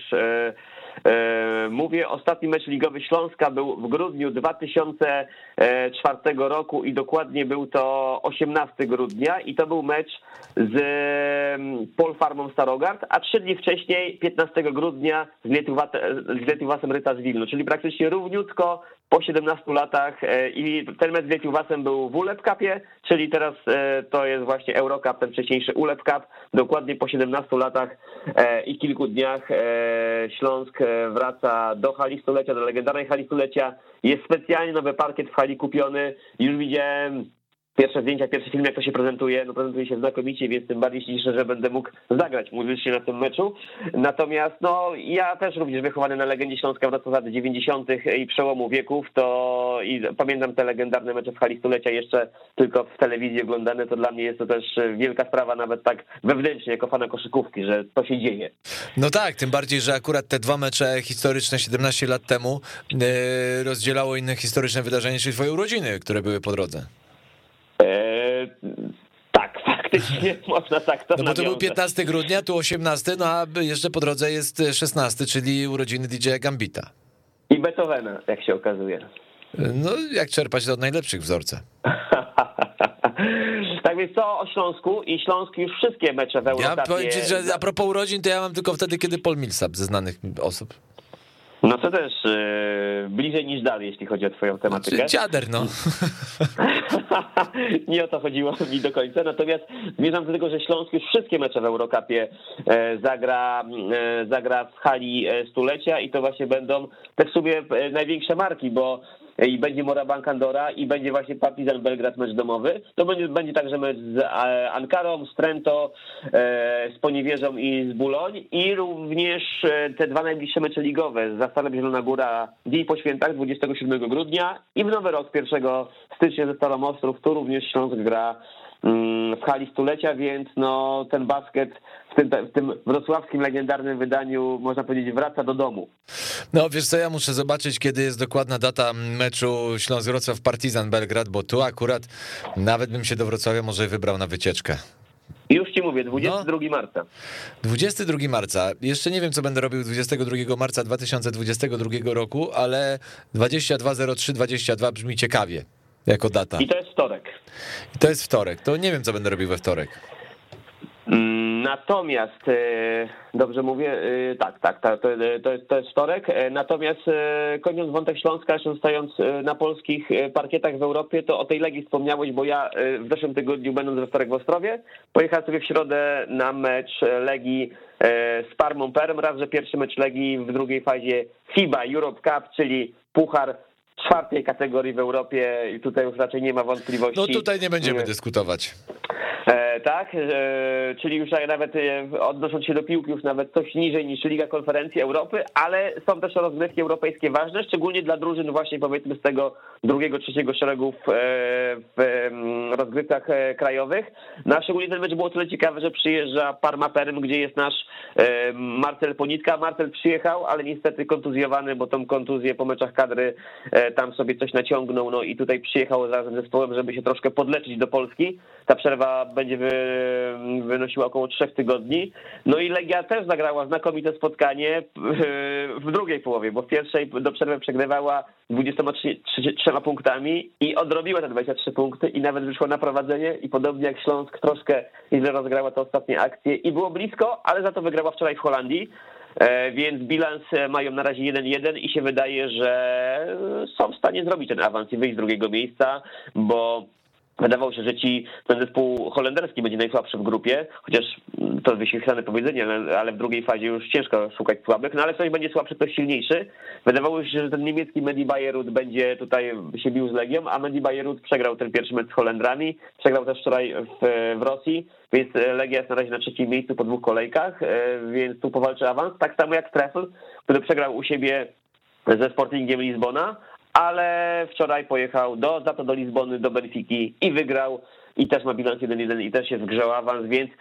mówię, ostatni mecz ligowy Śląska był w grudniu 2004 roku i dokładnie był to 18 grudnia i to był mecz z Polfarmą Starogard, a trzy dni wcześniej, 15 grudnia z Lietuwasem Ryta z Wilnu, czyli praktycznie równiutko po 17 latach i ten mecz z był w ULEP Cupie, czyli teraz to jest właśnie Eurocup, ten wcześniejszy ULEP Cup, dokładnie po 17 latach i kilku dniach Śląsk wraca do hali stulecia, do legendarnej hali stulecia. Jest specjalnie nowy parkiet w hali kupiony. Już widziałem pierwsze zdjęcia, pierwszy film, jak to się prezentuje, no prezentuje się znakomicie, więc tym bardziej się cieszę, że będę mógł zagrać muzycznie na tym meczu. Natomiast no ja też również wychowany na legendzie Śląska w latach 90. i przełomu wieków, to i pamiętam te legendarne mecze w hali stulecia jeszcze tylko w telewizji oglądane, to dla mnie jest to też wielka sprawa, nawet tak wewnętrznie, jako fana koszykówki, że to się dzieje. No tak, tym bardziej, że akurat te dwa mecze historyczne 17 lat temu yy, rozdzielało inne historyczne wydarzenie, czyli twoje urodziny, które były po drodze. Eee, tak, [laughs] faktycznie [laughs] można tak to No bo to był 15 grudnia, tu 18, no a jeszcze po drodze jest 16, czyli urodziny DJ Gambita. I Beethovena, jak się okazuje. No, jak czerpać to od najlepszych wzorca. [laughs] tak więc to o Śląsku i Śląsk już wszystkie mecze w Eurocupie... Ja powiem ci, że a propos urodzin, to ja mam tylko wtedy, kiedy Paul Millsap ze znanych osób. No to też yy, bliżej niż dalej, jeśli chodzi o twoją tematykę. Znaczy, dziader, no. [laughs] nie o to chodziło mi do końca, natomiast zmierzam do tego, że Śląsk już wszystkie mecze w Eurocupie e, zagra, e, zagra w hali stulecia i to właśnie będą te w sumie największe marki, bo i będzie Morabank Andora i będzie właśnie Partizan Belgrad mecz domowy. To będzie, będzie także mecz z Ankarą, z Trento, z Poniewierzą i z Buloń i również te dwa najbliższe mecze ligowe z Zastalem Zielona Góra dzień po świętach 27 grudnia i w Nowy Rok 1 stycznia ze Stalą Ostrów. Tu również Śląsk gra w hali stulecia, więc no ten basket w tym, w tym wrocławskim legendarnym wydaniu, można powiedzieć, wraca do domu. No wiesz co, ja muszę zobaczyć, kiedy jest dokładna data meczu Śląsk-Wrocław Partizan Belgrad, bo tu akurat nawet bym się do Wrocławia może wybrał na wycieczkę. Już ci mówię, 22 no, marca. 22 marca. Jeszcze nie wiem, co będę robił 22 marca 2022 roku, ale 220322 brzmi ciekawie jako data. I to jest. I to jest wtorek. To nie wiem, co będę robił we wtorek. Natomiast, dobrze mówię, tak, tak, tak to, to, jest, to jest wtorek. Natomiast kończąc wątek Śląska, jeszcze stając na polskich parkietach w Europie, to o tej Legii wspomniałeś, bo ja w zeszłym tygodniu, będąc we wtorek w Ostrowie, pojechałem sobie w środę na mecz Legii z Parmą Perm, raz, że pierwszy mecz Legii w drugiej fazie FIBA Europe Cup, czyli puchar czwartej kategorii w Europie i tutaj już raczej nie ma wątpliwości. No tutaj nie będziemy dyskutować. E, tak, e, czyli już nawet e, odnosząc się do piłki już nawet coś niżej niż Liga Konferencji Europy, ale są też rozgrywki europejskie ważne, szczególnie dla drużyn właśnie powiedzmy z tego drugiego, trzeciego szeregu w, w rozgrywkach krajowych. No a szczególnie ten mecz było tyle ciekawe, że przyjeżdża Parma Perm, gdzie jest nasz Marcel Ponitka. Marcel przyjechał, ale niestety kontuzjowany, bo tą kontuzję po meczach kadry tam sobie coś naciągnął, no i tutaj przyjechał razem z zespołem, żeby się troszkę podleczyć do Polski. Ta przerwa będzie wynosiła około trzech tygodni. No i Legia też zagrała znakomite spotkanie w drugiej połowie, bo w pierwszej do przerwy przegrywała 23 punktami i odrobiła te 23 punkty i nawet wyszła na prowadzenie i podobnie jak Śląsk troszkę źle rozgrała te ostatnie akcje i było blisko, ale za to wygrała wczoraj w Holandii. e, więc bilans mają na razie 1-1 i się wydaje, że są w stanie zrobić ten awans i wyjść z drugiego miejsca, bo Wydawało się, że ci ten zespół holenderski będzie najsłabszy w grupie, chociaż to wyświetlane powiedzenie, ale w drugiej fazie już ciężko szukać słabych, no ale ktoś będzie słabszy, ktoś silniejszy. Wydawało się, że ten niemiecki Medi Bayerut będzie tutaj się bił z Legią, a Medi Bayerut przegrał ten pierwszy mecz z Holendrami, przegrał też wczoraj w, w Rosji, więc Legia jest na razie na trzecim miejscu po dwóch kolejkach, e, więc tu powalczy awans, tak samo jak Treffel, który przegrał u siebie ze Sportingiem Lizbona, ale wczoraj pojechał do, za to do Lizbony, do Benfiki i wygrał i też ma bilans 1-1 i też w grze awans, więc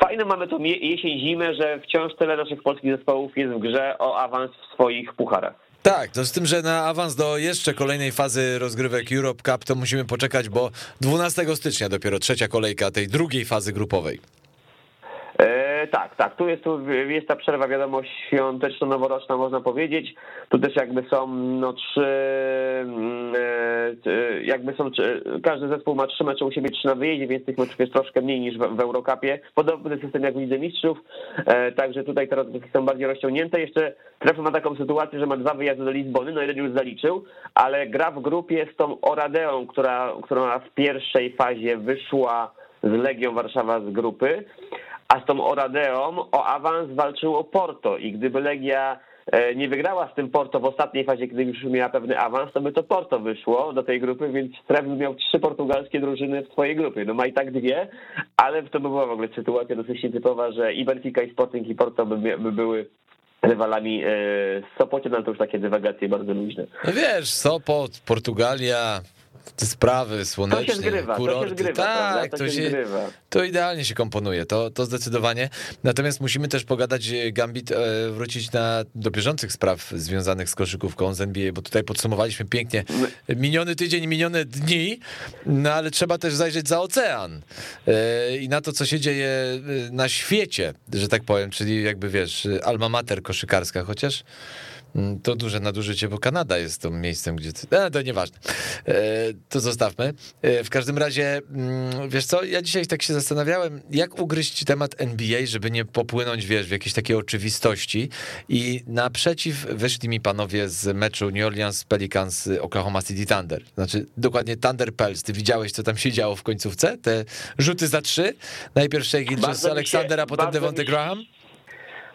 fajne mamy to jesień, zimę, że wciąż tyle naszych polskich zespołów jest w grze o awans w swoich pucharach. Tak, to z tym, że na awans do jeszcze kolejnej fazy rozgrywek Europe Cup to musimy poczekać, bo 12 stycznia dopiero trzecia kolejka tej drugiej fazy grupowej. E, tak, tak. Tu jest, tu jest ta przerwa, wiadomo, świąteczno-noworoczna, można powiedzieć. Tu też jakby są no trzy, mm, e, jakby są, każdy zespół ma trzy mecze u siebie, trzy na wyjeździe, więc tych meczów jest troszkę mniej niż w, w Eurokapie. Podobny system jak w Lidze Mistrzów, e, także tutaj te rozgrywki są bardziej rozciągnięte. Jeszcze Trefy ma taką sytuację, że ma dwa wyjazdy do Lizbony, no jeden już zaliczył, ale gra w grupie z tą Oradeą, która, która w pierwszej fazie wyszła z Legią Warszawa z grupy, a z tą Oradeą o awans walczyło Porto i gdyby Legia e, nie wygrała z tym Porto w ostatniej fazie, kiedy już miała pewny awans, to by to Porto wyszło do tej grupy, więc Tref miał trzy portugalskie drużyny w swojej grupie. No ma i tak dwie, ale to by była w ogóle sytuacja dosyć nietypowa, że i Benfica, i Sporting, i Porto by, by były rywalami e, z Sopocie, no to już takie dywagacje bardzo luźne. No wiesz, Sopot, Portugalia, te sprawy słoneczne, to zgrywa, kurorty. To się zgrywa, tak, to, to, się, zgrywa. to idealnie się komponuje, to, to zdecydowanie. Natomiast musimy też pogadać, e, Gambit, e, wrócić na, do bieżących spraw związanych z koszykówką z NBA, bo tutaj podsumowaliśmy pięknie miniony tydzień, minione dni, no ale trzeba też zajrzeć za ocean e, i na to, co się dzieje na świecie, że tak powiem, czyli jakby wiesz, alma mater koszykarska, chociaż to duże nadużycie, bo Kanada jest tym miejscem, gdzie... E, to nieważne. E, to zostawmy. E, w każdym razie, mm, wiesz co, ja dzisiaj tak się zastanawiałem, jak ugryźć temat NBA, żeby nie popłynąć, wiesz, w jakieś takie oczywistości i naprzeciw wyszli mi panowie z meczu New Orleans Pelicans Oklahoma City Thunder. Znaczy, dokładnie Thunder Pels. Ty widziałeś, co tam się działo w końcówce? Te rzuty za trzy? Najpierw Shea Gilgis Aleksander, a potem Devonte Graham?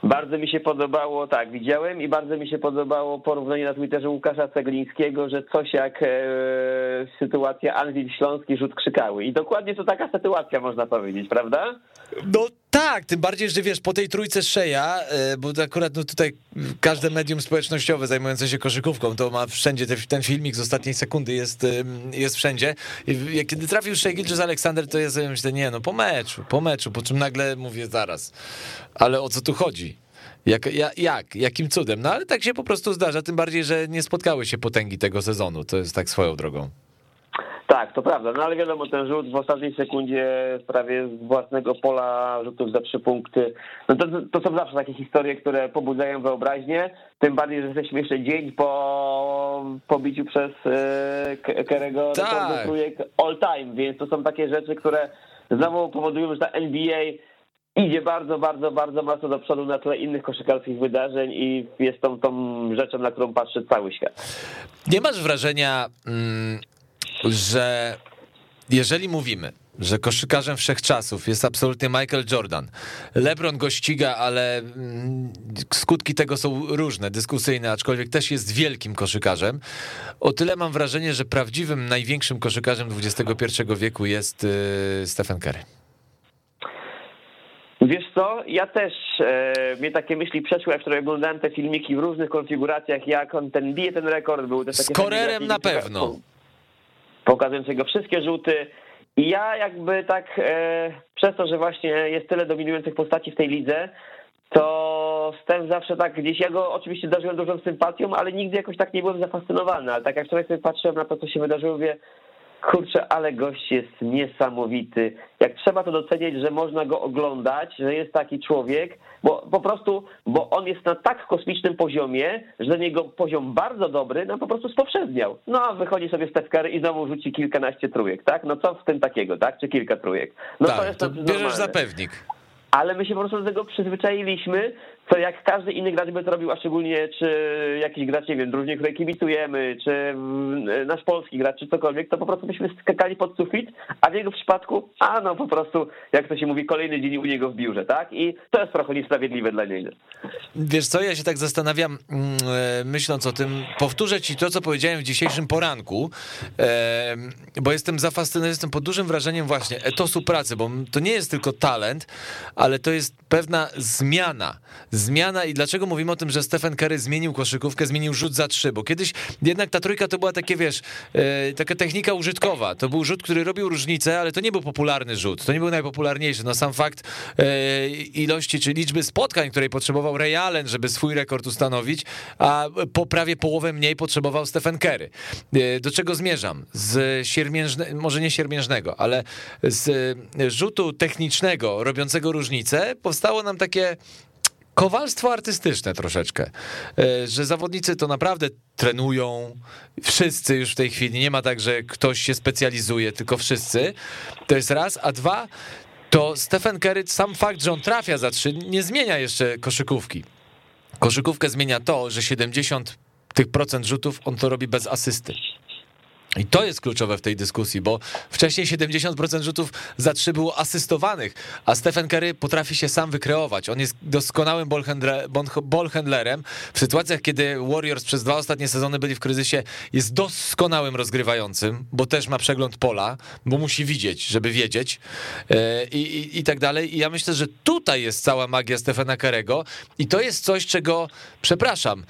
Bardzo mi się podobało, tak, widziałem i bardzo mi się podobało porównanie na Twitterze Łukasza Ceglińskiego, że coś jak e, sytuacja Anwil Śląski, rzut krzykały. I dokładnie to taka sytuacja, można powiedzieć, prawda? No tak, tym bardziej, że wiesz, po tej trójce Szeja, e, bo akurat no tutaj każde medium społecznościowe zajmujące się koszykówką, to ma wszędzie ten, ten filmik z ostatniej sekundy jest, jest wszędzie. I kiedy trafił Shea Gilgis Aleksander, to ja sobie myślę, nie no, po meczu, po meczu, po czym nagle mówię zaraz, ale o co tu chodzi? Jak, jak, jakim cudem? No ale tak się po prostu zdarza, tym bardziej, że nie spotkały się potęgi tego sezonu, to jest tak swoją drogą. Tak, to prawda, no ale wiadomo, ten rzut w ostatniej sekundzie prawie z własnego pola rzutów za trzy punkty, no to, to są zawsze takie historie, które pobudzają wyobraźnię, tym bardziej, że jesteśmy jeszcze dzień po pobiciu przez e, Kerego tak. trójek all time, więc to są takie rzeczy, które znowu powodują, że ta NBA idzie bardzo, bardzo, bardzo mocno do przodu na tle innych koszykarskich wydarzeń i jest tą, tą rzeczą, na którą patrzy cały świat. Nie masz wrażenia, mm, że jeżeli mówimy, że koszykarzem wszechczasów jest absolutnie Michael Jordan. LeBron go ściga, ale mm, skutki tego są różne, dyskusyjne, aczkolwiek też jest wielkim koszykarzem. O tyle mam wrażenie, że prawdziwym, największym koszykarzem XXI wieku jest y, Stephen Curry. Wiesz co, ja też, e, mnie takie myśli przeszły, jak wczoraj oglądałem te filmiki w różnych konfiguracjach, jak on ten bije ten rekord, był takie... Z Korerem na pewno. Jego wszystkie rzuty. I ja jakby tak, e, przez to, że właśnie jest tyle dominujących postaci w tej lidze, to Steph zawsze tak gdzieś, ja go oczywiście darzyłem dużą sympatią, ale nigdy jakoś tak nie byłem zafascynowany, ale tak jak wczoraj sobie patrzyłem na to, co się wydarzyło, mówię, Kurczę, ale gość jest niesamowity. Jak trzeba to doceniać, że można go oglądać, że jest taki człowiek, bo po prostu, bo on jest na tak kosmicznym poziomie, że niego poziom bardzo dobry, no po prostu spowszedniał. No a wychodzi sobie Steph Curry i znowu rzuci kilkanaście trójek, tak? No co w tym takiego, tak? Czy kilka trójek? No tak, to jest to bierzesz za pewnik ale my się po prostu do tego przyzwyczailiśmy, co jak każdy inny gracz by to robił, a szczególnie czy jakiś gracz, nie wiem, drużynie, której kibicujemy, czy nasz polski gracz, czy cokolwiek, to po prostu byśmy skakali pod sufit, a w jego przypadku, a no po prostu, jak to się mówi, kolejny dzień u niego w biurze, tak? I to jest trochę niesprawiedliwe dla niego. Wiesz co, ja się tak zastanawiam, mm, e, myśląc o tym, powtórzę ci to, co powiedziałem w dzisiejszym poranku, e, bo jestem zafascynowany, jestem pod dużym wrażeniem właśnie etosu pracy, bo to nie jest tylko talent, ale to jest pewna zmiana. Zmiana i dlaczego mówimy o tym, że Stephen Curry zmienił koszykówkę, zmienił rzut za trzy, bo kiedyś jednak ta trójka to była takie, wiesz, e, taka technika użytkowa. To był rzut, który robił różnicę, ale to nie był popularny rzut, to nie był najpopularniejszy. No sam fakt ilości czy liczby spotkań, której potrzebował Ray Allen, żeby swój rekord ustanowić, a po prawie połowę mniej potrzebował Stephen Curry. E, do czego zmierzam? Z siermiężnego, może nie siermiężnego, ale z rzutu technicznego robiącego różnicę powstało nam takie kowalstwo artystyczne troszeczkę, e, że zawodnicy to naprawdę trenują, wszyscy już w tej chwili, nie ma tak, że ktoś się specjalizuje, tylko wszyscy, to jest raz, a dwa, to Stephen Curry, sam fakt, że on trafia za trzy, nie zmienia jeszcze koszykówki. Koszykówkę zmienia to, że 70 tych procent rzutów on to robi bez asysty. I to jest kluczowe w tej dyskusji, bo wcześniej 70% rzutów za trzy było asystowanych, a Stephen Curry potrafi się sam wykreować. On jest doskonałym ballhandlerem. W sytuacjach, kiedy Warriors przez dwa ostatnie sezony byli w kryzysie, jest doskonałym rozgrywającym, bo też ma przegląd pola, bo musi widzieć, żeby wiedzieć e, i, i, i tak dalej. I ja myślę, że tutaj jest cała magia Stephena Curry'ego i to jest coś, czego, przepraszam,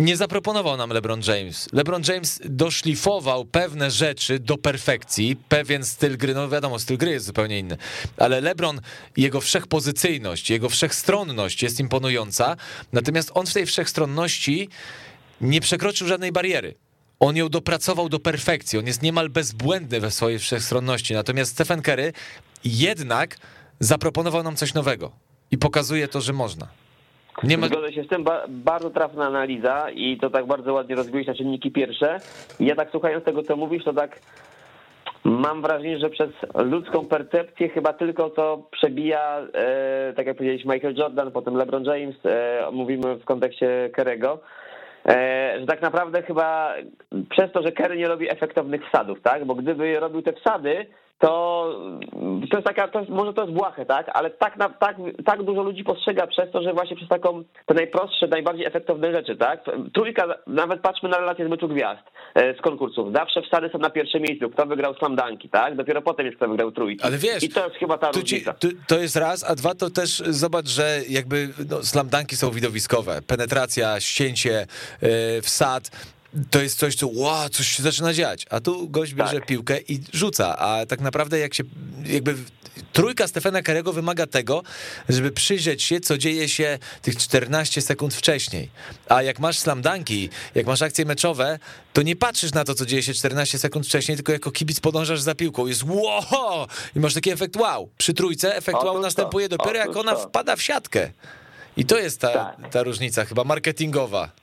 nie zaproponował nam LeBron James. LeBron James doszlifował pewne rzeczy do perfekcji, pewien styl gry, no wiadomo, styl gry jest zupełnie inny, ale LeBron, jego wszechpozycyjność, jego wszechstronność jest imponująca, natomiast on w tej wszechstronności nie przekroczył żadnej bariery. On ją dopracował do perfekcji, on jest niemal bezbłędny we swojej wszechstronności, natomiast Stephen Curry jednak zaproponował nam coś nowego i pokazuje to, że można. Nie ma... Zgodzę się z tym, ba bardzo trafna analiza i to tak bardzo ładnie rozbiłeś na czynniki pierwsze. ja tak słuchając tego, co mówisz, to tak mam wrażenie, że przez ludzką percepcję chyba tylko to przebija, e, tak jak powiedziałeś, Michael Jordan, potem LeBron James, e, mówimy w kontekście Kerego, e, że tak naprawdę chyba przez to, że Kerry nie robi efektownych wsadów, tak? Bo gdyby robił te wsady, to, to jest taka, to, może to jest błahe, tak, ale tak, na, tak, tak dużo ludzi postrzega przez to, że właśnie przez taką, te najprostsze, najbardziej efektowne rzeczy, tak, trójka, nawet patrzmy na relacje z meczu gwiazd, e, z konkursów, zawsze wsady są na pierwszym miejscu, kto wygrał slamdanki, tak, dopiero potem jest kto wygrał trójki. Ale wiesz, I to jest chyba ta różnica. Ci, to jest raz, a dwa to też zobacz, że jakby no, slamdanki są widowiskowe, penetracja, ścięcie, yy, wsad, to jest coś, co wow, coś się zaczyna dziać, a tu gość bierze tak. piłkę i rzuca, a tak naprawdę jak się, jakby trójka Stefana Karego wymaga tego, żeby przyjrzeć się, co dzieje się tych 14 sekund wcześniej, a jak masz slamdanki, jak masz akcje meczowe, to nie patrzysz na to, co dzieje się 14 sekund wcześniej, tylko jako kibic podążasz za piłką, jest wow, i masz taki efekt wow, przy trójce efekt wow następuje dopiero jak ona wpada w siatkę. I to jest ta, tak. ta różnica chyba marketingowa.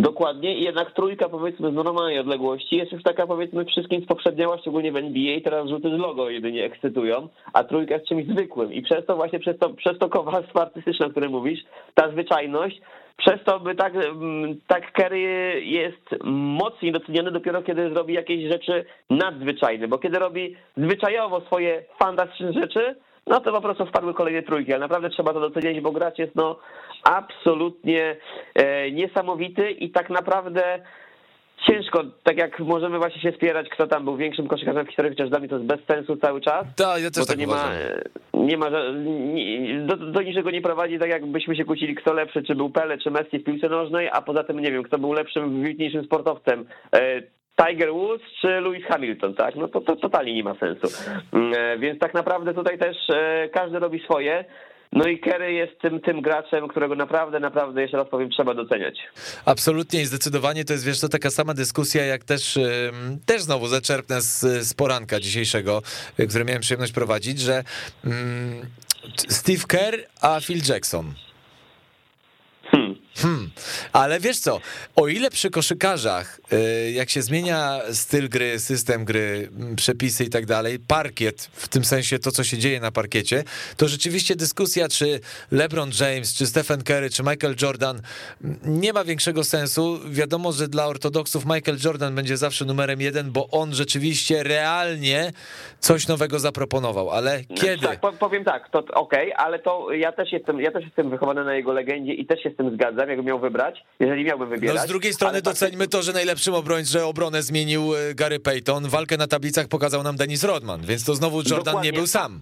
Dokładnie. I jednak trójka powiedzmy z normalnej odległości jest już taka powiedzmy wszystkim spoprzedniała, szczególnie w NBA, teraz rzuty z logo jedynie ekscytują, a trójka jest czymś zwykłym. I przez to właśnie, przez to, przez to kowalstwo artystyczne, o którym mówisz, ta zwyczajność, przez to by tak, mm, tak Kerry jest mocniej doceniony dopiero kiedy zrobi jakieś rzeczy nadzwyczajne, bo kiedy robi zwyczajowo swoje fantastyczne rzeczy, no to po prostu wpadły kolejne trójki, ale naprawdę trzeba to docenić, bo gracz jest no absolutnie e, niesamowity i tak naprawdę ciężko, tak jak możemy właśnie się spierać, kto tam był większym koszykarzem w historii, chociaż dla mnie to jest bez sensu cały czas. Tak, ja też tak nie ma, nie ma, nie, do, do niczego nie prowadzi, tak jakbyśmy się kłócili, kto lepszy, czy był Pele, czy Messi w piłce nożnej, a poza tym nie wiem, kto był lepszym, wybitniejszym sportowcem. Tiger Woods czy Lewis Hamilton, tak? No to, to totalnie nie ma sensu. Mm, e, więc tak naprawdę tutaj też e, każdy robi swoje. No i Kerry jest tym, tym graczem, którego naprawdę, naprawdę, jeszcze raz powiem, trzeba doceniać. Absolutnie i zdecydowanie to jest, wiesz, to taka sama dyskusja, jak też, też znowu zaczerpnę z, z poranka dzisiejszego, który miałem przyjemność prowadzić, że um, Steve Kerr, a Phil Jackson. Hmm. Ale wiesz co, o ile przy koszykarzach, y, jak się zmienia styl gry, system gry, mm, przepisy i tak dalej, parkiet, w tym sensie to, co się dzieje na parkiecie, to rzeczywiście dyskusja, czy LeBron James, czy Stephen Curry, czy Michael Jordan mm, nie ma większego sensu. Wiadomo, że dla ortodoksów Michael Jordan będzie zawsze numerem jeden, bo on rzeczywiście realnie coś nowego zaproponował, ale kiedy? Tak, powiem tak, to okej, okay, ale to ja też jestem, ja też jestem wychowany na jego legendzie i też się z tym zgadzam jakbym miał wybrać, jeżeli miałbym wybierać. No z drugiej strony doceńmy to, że najlepszym obrońcą obronę zmienił e, Gary Payton. Walkę na tablicach pokazał nam Dennis Rodman, więc to znowu Jordan Dokładnie. nie był sam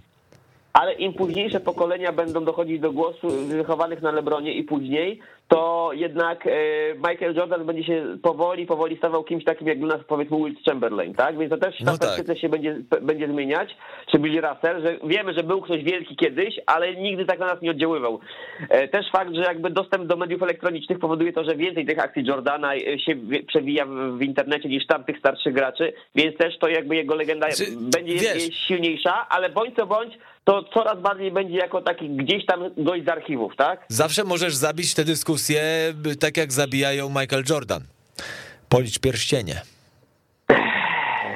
ale im późniejsze pokolenia będą dochodzić do głosu wychowanych na Lebronie i później, to jednak e, Michael Jordan będzie się powoli, powoli stawał kimś takim jak dla nas powiedzmy Will Chamberlain, tak? Więc to też ta no tak. się będzie, będzie zmieniać, czy Billy Russell, że wiemy, że był ktoś wielki kiedyś, ale nigdy tak na nas nie oddziaływał. E, też fakt, że jakby dostęp do mediów elektronicznych powoduje to, że więcej tych akcji Jordana e, się przewija w internecie niż tamtych starszych graczy, więc też to jakby jego legenda czy, będzie wiesz, silniejsza, ale bądź co bądź, to coraz bardziej będzie jako taki gdzieś tam gość z archiwów, tak? Zawsze możesz zabić tę dyskusję tak jak zabijają Michael Jordan. Policz pierścienie.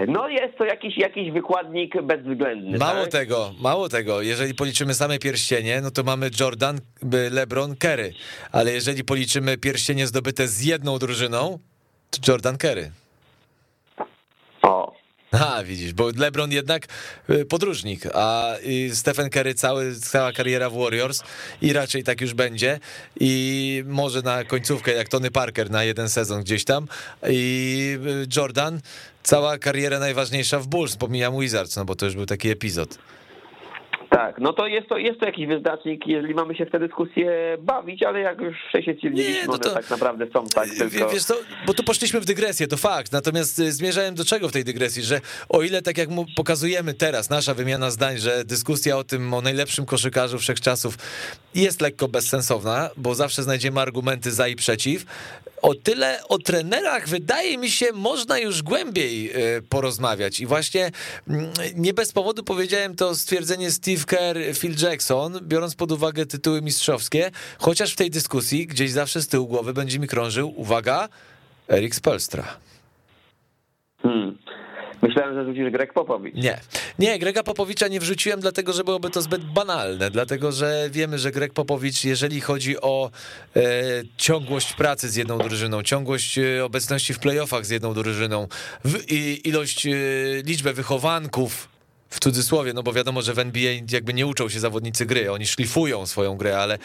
No jest to jakiś, jakiś wykładnik bezwzględny. Mało tak? tego, mało tego. Jeżeli policzymy same pierścienie, no to mamy Jordan, LeBron, Kerry. Ale jeżeli policzymy pierścienie zdobyte z jedną drużyną, to Jordan Kerry. A, widzisz, bo LeBron jednak y, podróżnik, a Stephen Curry cały, cała kariera w Warriors i raczej tak już będzie i może na końcówkę jak Tony Parker na jeden sezon gdzieś tam i y, Jordan cała kariera najważniejsza w Bulls, pomijam Wizards, no bo to już był taki epizod. Tak, no to jest to, jest to jakiś wyznacznik, jeżeli mamy się w tę dyskusję bawić, ale jak już wcześniej stwierdziliśmy, no one tak naprawdę są tak tylko... Wiesz co, bo tu poszliśmy w dygresję, to fakt, natomiast y, zmierzałem do czego w tej dygresji, że o ile tak jak pokazujemy teraz, nasza wymiana zdań, że dyskusja o tym, o najlepszym koszykarzu wszechczasów jest lekko bezsensowna, bo zawsze znajdziemy argumenty za i przeciw, o tyle o trenerach wydaje mi się można już głębiej y, porozmawiać. I właśnie mm, nie bez powodu powiedziałem to stwierdzenie Steve Kerr, Phil Jackson, biorąc pod uwagę tytuły mistrzowskie, chociaż w tej dyskusji gdzieś zawsze z tyłu głowy będzie mi krążył, uwaga, Erik Spelstra. Hmm. Myślałem, że rzucisz Greg Popowicz. Nie, nie, Grega Popowicza nie wrzuciłem, dlatego że byłoby to zbyt banalne, dlatego że wiemy, że Greg Popowicz, jeżeli chodzi o e, ciągłość pracy z jedną drużyną, ciągłość e, obecności w playoffach z jedną drużyną, w, i, ilość, e, liczbę wychowanków w cudzysłowie, no bo wiadomo, że w NBA jakby nie uczą się zawodnicy gry, oni szlifują swoją grę, ale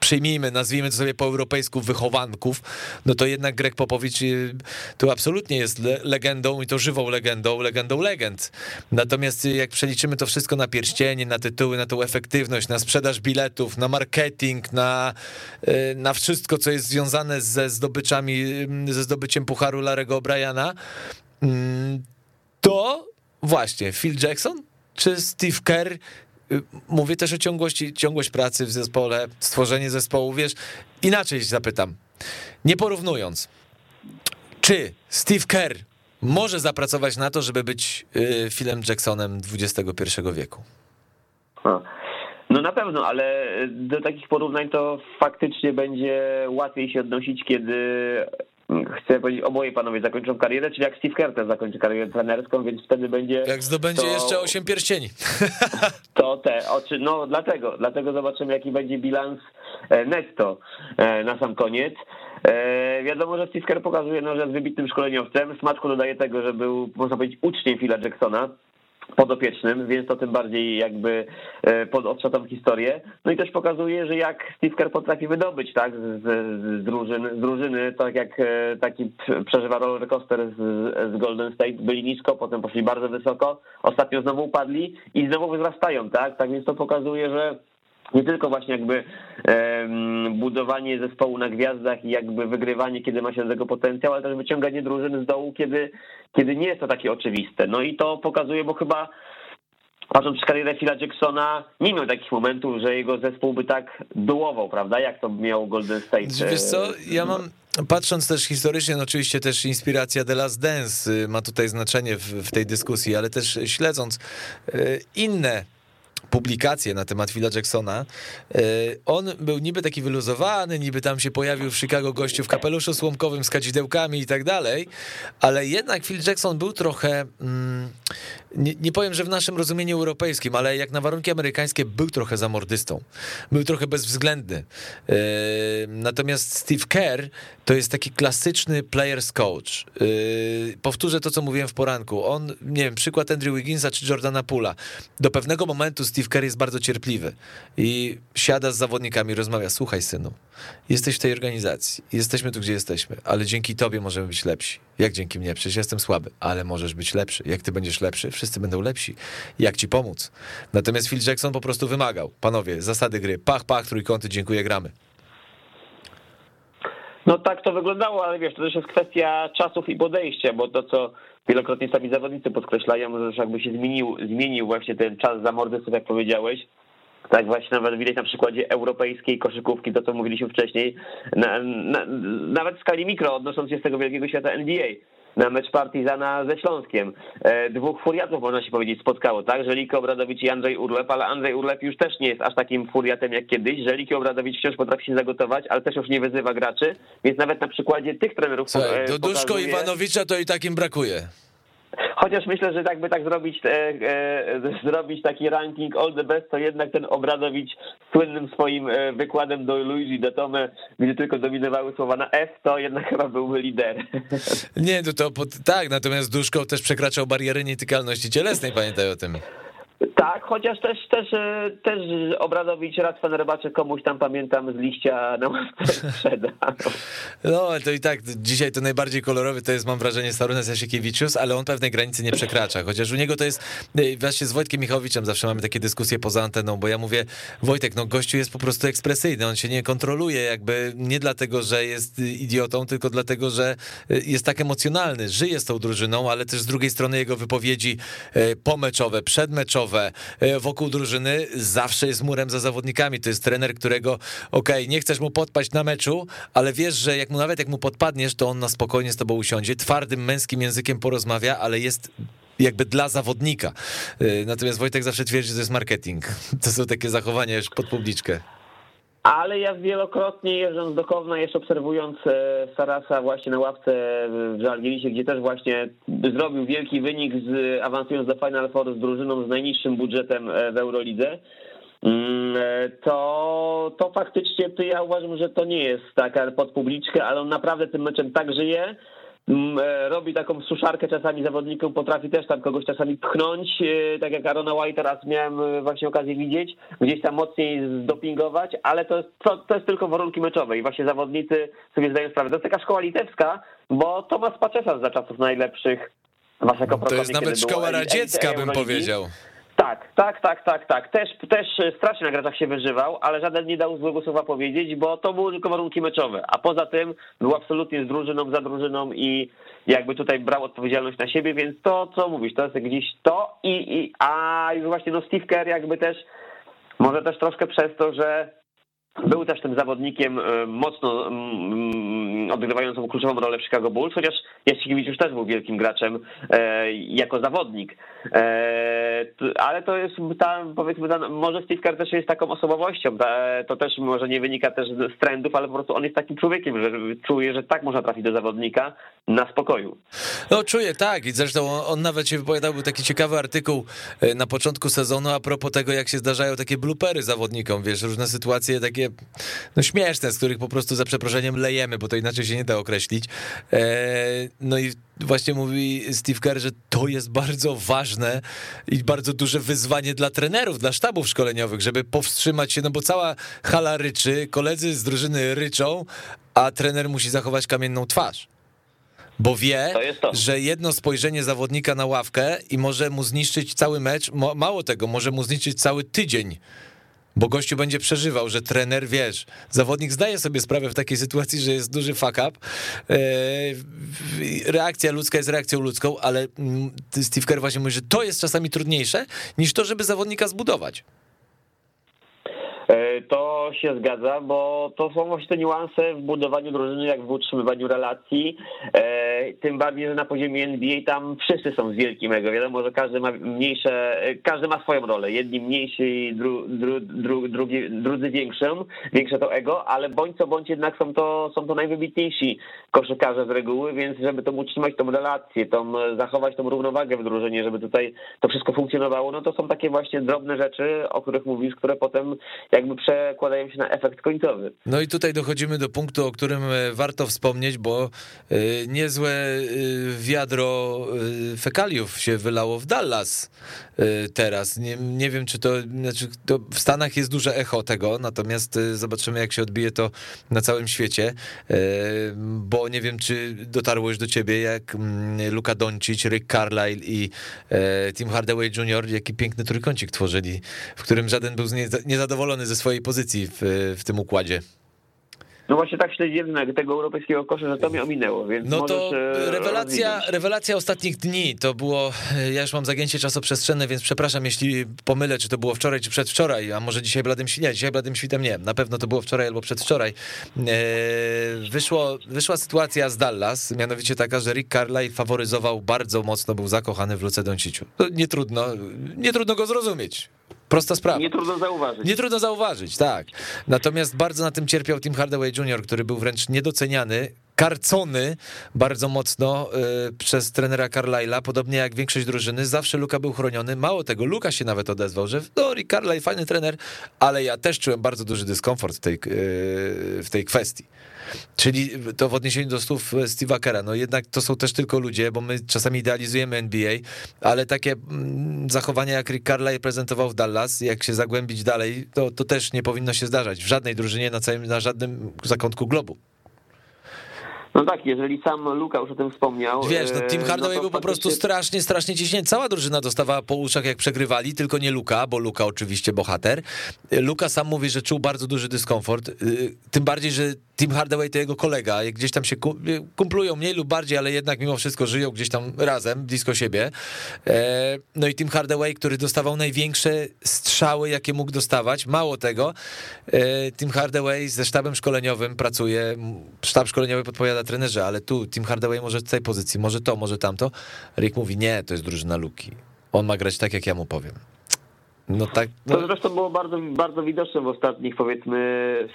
przyjmijmy, nazwijmy to sobie po europejsku wychowanków, no to jednak Greg Popowicz y, tu absolutnie jest legendą i to żywą legendą, legendą legend. Natomiast y, jak przeliczymy to wszystko na pierścienie, na tytuły, na tą efektywność, na sprzedaż biletów, na marketing, na, y, na wszystko, co jest związane ze zdobyczami, ze zdobyciem pucharu Larego O'Briana, mm, to właśnie Phil Jackson czy Steve Kerr y, mówię też o ciągłości, ciągłość pracy w zespole, stworzenie zespołu, wiesz, inaczej się zapytam, nie porównując, czy Steve Kerr może zapracować na to, żeby być y, Philem Jacksonem XXI wieku? No na pewno, ale do takich porównań to faktycznie będzie łatwiej się odnosić, kiedy chcę powiedzieć, oboje panowie zakończą karierę, czyli jak Steve Kerr zakończy karierę trenerską, więc wtedy będzie... Jak zdobędzie to, jeszcze osiem pierścieni. [laughs] To te oczy, no dlatego, dlatego zobaczymy jaki będzie bilans e, netto e, na sam koniec. E, wiadomo, że Steve Kerr pokazuje, no, że jest wybitnym szkoleniowcem. Smaczku dodaje tego, że był, można powiedzieć, uczniem Phila Jacksona podopiecznym, więc to tym bardziej jakby e, pod odszatą historię. No i też pokazuje, że jak Steve Kerr potrafi wydobyć tak, z, z, drużyn, z drużyny, tak jak e, taki przeżywa roller coaster z, z Golden State, byli nisko, potem poszli bardzo wysoko, ostatnio znowu upadli i znowu wzrastają, tak? Tak więc to pokazuje, że nie tylko właśnie jakby budowanie zespołu na gwiazdach i jakby wygrywanie, kiedy ma się do tego potencjał, ale też wyciąganie drużyny z dołu, kiedy, kiedy nie jest to takie oczywiste. No i to pokazuje, bo chyba patrząc w karierę Phila Jacksona, nie miał takich momentów, że jego zespół by tak dołował, prawda, jak to miał Golden State. Wiesz co, ja mam, patrząc też historycznie, no oczywiście też inspiracja The Last Dance y, ma tutaj znaczenie w, w tej dyskusji, ale też śledząc y, inne publikację na temat Phila Jacksona. E, on był niby taki wyluzowany, niby tam się pojawił w Chicago gościu w kapeluszu słomkowym z kadzidełkami i tak dalej, ale jednak Phil Jackson był trochę, mm, nie, nie powiem, że w naszym rozumieniu europejskim, ale jak na warunki amerykańskie był trochę zamordystą. Był trochę bezwzględny. E, natomiast Steve Kerr to jest taki klasyczny players coach. E, powtórzę to, co mówiłem w poranku. On, nie wiem, przykład Andrew Wigginsa czy Jordana Pula. Do pewnego momentu Steve Kerr jest bardzo cierpliwy i siada z zawodnikami, rozmawia. Słuchaj, synu, jesteś w tej organizacji, jesteśmy tu, gdzie jesteśmy, ale dzięki tobie możemy być lepsi. Jak dzięki mnie? Przecież jestem słaby, ale możesz być lepszy. Jak ty będziesz lepszy, wszyscy będą lepsi. Jak ci pomóc? Natomiast Phil Jackson po prostu wymagał. Panowie, zasady gry. Pach, pach, trójkąty, dziękuję, gramy. No tak to wyglądało, ale wiesz, to też jest kwestia czasów i podejścia, bo to, co wielokrotnie sami zawodnicy podkreślają, że już jakby się zmienił, zmienił właśnie ten czas zamordystów, jak powiedziałeś, tak właśnie nawet widać na przykładzie europejskiej koszykówki, to co mówiliśmy wcześniej, na, na, nawet w skali mikro, odnosząc się z tego wielkiego świata NBA na mecz Partizana ze Śląskiem. E, dwóch furiatów, można się powiedzieć, spotkało, tak? Żeliko Obradowicz i Andrzej Urlep, ale Andrzej Urlep już też nie jest aż takim furiatem jak kiedyś. Żeliki Obradowicz wciąż potrafi się zagotować, ale też już nie wyzywa graczy, więc nawet na przykładzie tych trenerów... Słuchaj, do Duszko. Iwanowicza to i takim brakuje. Chociaż myślę, że jakby tak zrobić, e, e, zrobić taki ranking all the best, to jednak ten Obradowicz słynnym swoim e, wykładem do Luigi Datome, gdzie tylko dominowały słowa na F, to jednak chyba byłby lider. Nie, to, to tak, natomiast Duszko też przekraczał bariery nietykalności cielesnej, pamiętaj o tym. Tak, chociaż też, też, e, też Obradowicz raz Fenerbahce komuś tam pamiętam z liścia na ławce [laughs] sprzeda. No, to i tak dzisiaj to najbardziej kolorowy to jest mam wrażenie Starunas Jasiekiewiczus, ale on pewnej granicy nie przekracza, chociaż u niego to jest, e, właśnie z Wojtkiem Michowiczem zawsze mamy takie dyskusje poza anteną, bo ja mówię, Wojtek, no gościu jest po prostu ekspresyjny, on się nie kontroluje jakby nie dlatego, że jest idiotą, tylko dlatego, że e, jest tak emocjonalny, żyje z tą drużyną, ale też z drugiej strony jego wypowiedzi pomeczowe, przedmeczowe, E, wokół drużyny zawsze jest murem za zawodnikami. To jest trener, którego okej, okay, nie chcesz mu podpaść na meczu, ale wiesz, że jak mu nawet jak mu podpadniesz, to on na spokojnie z tobą usiądzie, twardym męskim językiem porozmawia, ale jest jakby dla zawodnika. E, natomiast Wojtek zawsze twierdzi, że to jest marketing. [laughs] To są takie zachowania już pod publiczkę. Ale ja wielokrotnie jeżdżąc do Kowna, jeszcze obserwując e, Sarasa właśnie na ławce w Żalgierisie, gdzie też właśnie zrobił wielki wynik, z, awansując do Final Four z drużyną z najniższym budżetem e, w Eurolidze, mm, e, to, to faktycznie to ja uważam, że to nie jest taka pod publiczkę, ale on naprawdę tym meczem tak żyje, robi taką suszarkę czasami zawodnikom, potrafi też tam kogoś czasami pchnąć, e, tak jak Arona White teraz miałem e, właśnie okazję widzieć, gdzieś tam mocniej zdopingować, ale to jest, to, to jest tylko warunki meczowe i właśnie zawodnicy sobie zdają sprawę. To jest taka szkoła litewska, bo Tomasz Paczesa za czasów najlepszych waszego To jest nawet szkoła radziecka, bym powiedział. Tak, tak, tak, tak, tak. Też, też strasznie na graczach się wyżywał, ale żaden nie dał złego słowa powiedzieć, bo to były tylko warunki meczowe. A poza tym był absolutnie z drużyną, za drużyną i jakby tutaj brał odpowiedzialność na siebie, więc to, co mówisz, to jest gdzieś to i, i a już właśnie no Steve Kerr jakby też, może też troszkę przez to, że był też tym zawodnikiem e, mocno mm, odgrywającym kluczową rolę w Chicago Bulls, chociaż Jastrzębiewicz już też był wielkim graczem e, jako zawodnik. E, ale to jest powiedzmy, może Steve Kerr też jest taką osobowością. To też może nie wynika też z trendów, ale po prostu on jest takim człowiekiem, że czuje, że tak można trafić do zawodnika na spokoju. No czuję, tak. I zresztą on nawet się wypowiadał, był taki ciekawy artykuł na początku sezonu a propos tego, jak się zdarzają takie blupery zawodnikom, wiesz, różne sytuacje takie takie no śmieszne, z których po prostu za przeproszeniem lejemy, bo to inaczej się nie da określić. E, no i właśnie mówi Steve Kerr, że to jest bardzo ważne i bardzo duże wyzwanie dla trenerów, dla sztabów szkoleniowych, żeby powstrzymać się, no bo cała hala ryczy, koledzy z drużyny ryczą, a trener musi zachować kamienną twarz. Bo wie, że jedno spojrzenie zawodnika na ławkę i może mu zniszczyć cały mecz, mało tego, może mu zniszczyć cały tydzień bo gościu będzie przeżywał, że trener, wiesz, zawodnik zdaje sobie sprawę w takiej sytuacji, że jest duży fuck up. E, reakcja ludzka jest reakcją ludzką, ale mm, Steve Kerr właśnie mówi, że to jest czasami trudniejsze niż to, żeby zawodnika zbudować. E, to się zgadza, bo to są właśnie te niuanse w budowaniu drużyny, jak w utrzymywaniu relacji. Tym bardziej, że na poziomie NBA tam wszyscy są z wielkim ego. Wiadomo, że każdy ma mniejsze, każdy ma swoją rolę. Jedni mniejsi, dru, dru, dru, drugi, drudzy większą, większe to ego, ale bądź co bądź jednak są to, są to najwybitniejsi koszykarze z reguły, więc żeby to utrzymać tą relację, tą, zachować tą równowagę w drużynie, żeby tutaj to wszystko funkcjonowało, no to są takie właśnie drobne rzeczy, o których mówisz, które potem jakby przekładają się na efekt końcowy. No i tutaj dochodzimy do punktu, o którym e, warto wspomnieć, bo e, niezłe e, wiadro fekaliów się wylało w Dallas teraz. Nie, nie wiem, czy to, znaczy to w Stanach jest duże echo tego, natomiast zobaczymy, jak się odbije to na całym świecie, bo nie wiem, czy dotarło już do ciebie, jak mm, Luka Doncic, Rick Carlisle i Tim Hardaway Jr., jaki piękny trójkącik tworzyli, w którym żaden był niezadowolony ze swojej pozycji w, w tym układzie. No właśnie tak śledziłem tego europejskiego kosza, że to mnie ominęło, więc No to e, rewelacja, rewelacja ostatnich dni, to było, ja już mam zagięcie czasoprzestrzenne, więc przepraszam, jeśli pomylę, czy to było wczoraj, czy przedwczoraj, a może dzisiaj bladym świtem, dzisiaj bladym świtem nie, na pewno to było wczoraj albo przedwczoraj. E, wyszło, wyszła sytuacja z Dallas, mianowicie taka, że Rick Carlisle faworyzował bardzo mocno, był zakochany w Luce Donciciu. Nie trudno, nie trudno go zrozumieć. Prosta sprawa. Nie trudno zauważyć. Nie trudno zauważyć, tak. Natomiast bardzo na tym cierpiał Tim Hardaway Jr., który był wręcz niedoceniany, karcony bardzo mocno y, przez trenera Carlyle'a, podobnie jak większość drużyny, zawsze Luka był chroniony. Mało tego, Luka się nawet odezwał, że no, Rick Carlyle fajny trener, ale ja też czułem bardzo duży dyskomfort w tej, y, w tej kwestii. Czyli to w odniesieniu do słów Steve'a Kera, no jednak to są też tylko ludzie, bo my czasami idealizujemy NBA, ale takie mm, zachowania jak Rick Carlisle prezentował w Dallas, jak się zagłębić dalej, to, to też nie powinno się zdarzać w żadnej drużynie na całym, na żadnym zakątku globu. No tak, jeżeli sam Luka już o tym wspomniał. Wiesz, no Tim e, Hardaway no był po prostu strasznie, strasznie ciśnięty. Cała drużyna dostawała po uszach, jak przegrywali, tylko nie Luka, bo Luka oczywiście bohater. Luka sam mówi, że czuł bardzo duży dyskomfort. Y, tym bardziej, że Tim Hardaway to jego kolega, gdzieś tam się kumplują mniej lub bardziej, ale jednak mimo wszystko żyją gdzieś tam razem, blisko siebie. E, no i Tim Hardaway, który dostawał największe strzały, jakie mógł dostawać. Mało tego, e, Tim Hardaway ze sztabem szkoleniowym pracuje, sztab szkoleniowy podpowiada trenerze, ale tu Tim Hardaway może w tej pozycji, może to, może tamto. Rick mówi, nie, to jest drużyna Luki. On ma grać tak, jak ja mu powiem. No tak. No. To zresztą było bardzo, bardzo widoczne w ostatnich, powiedzmy,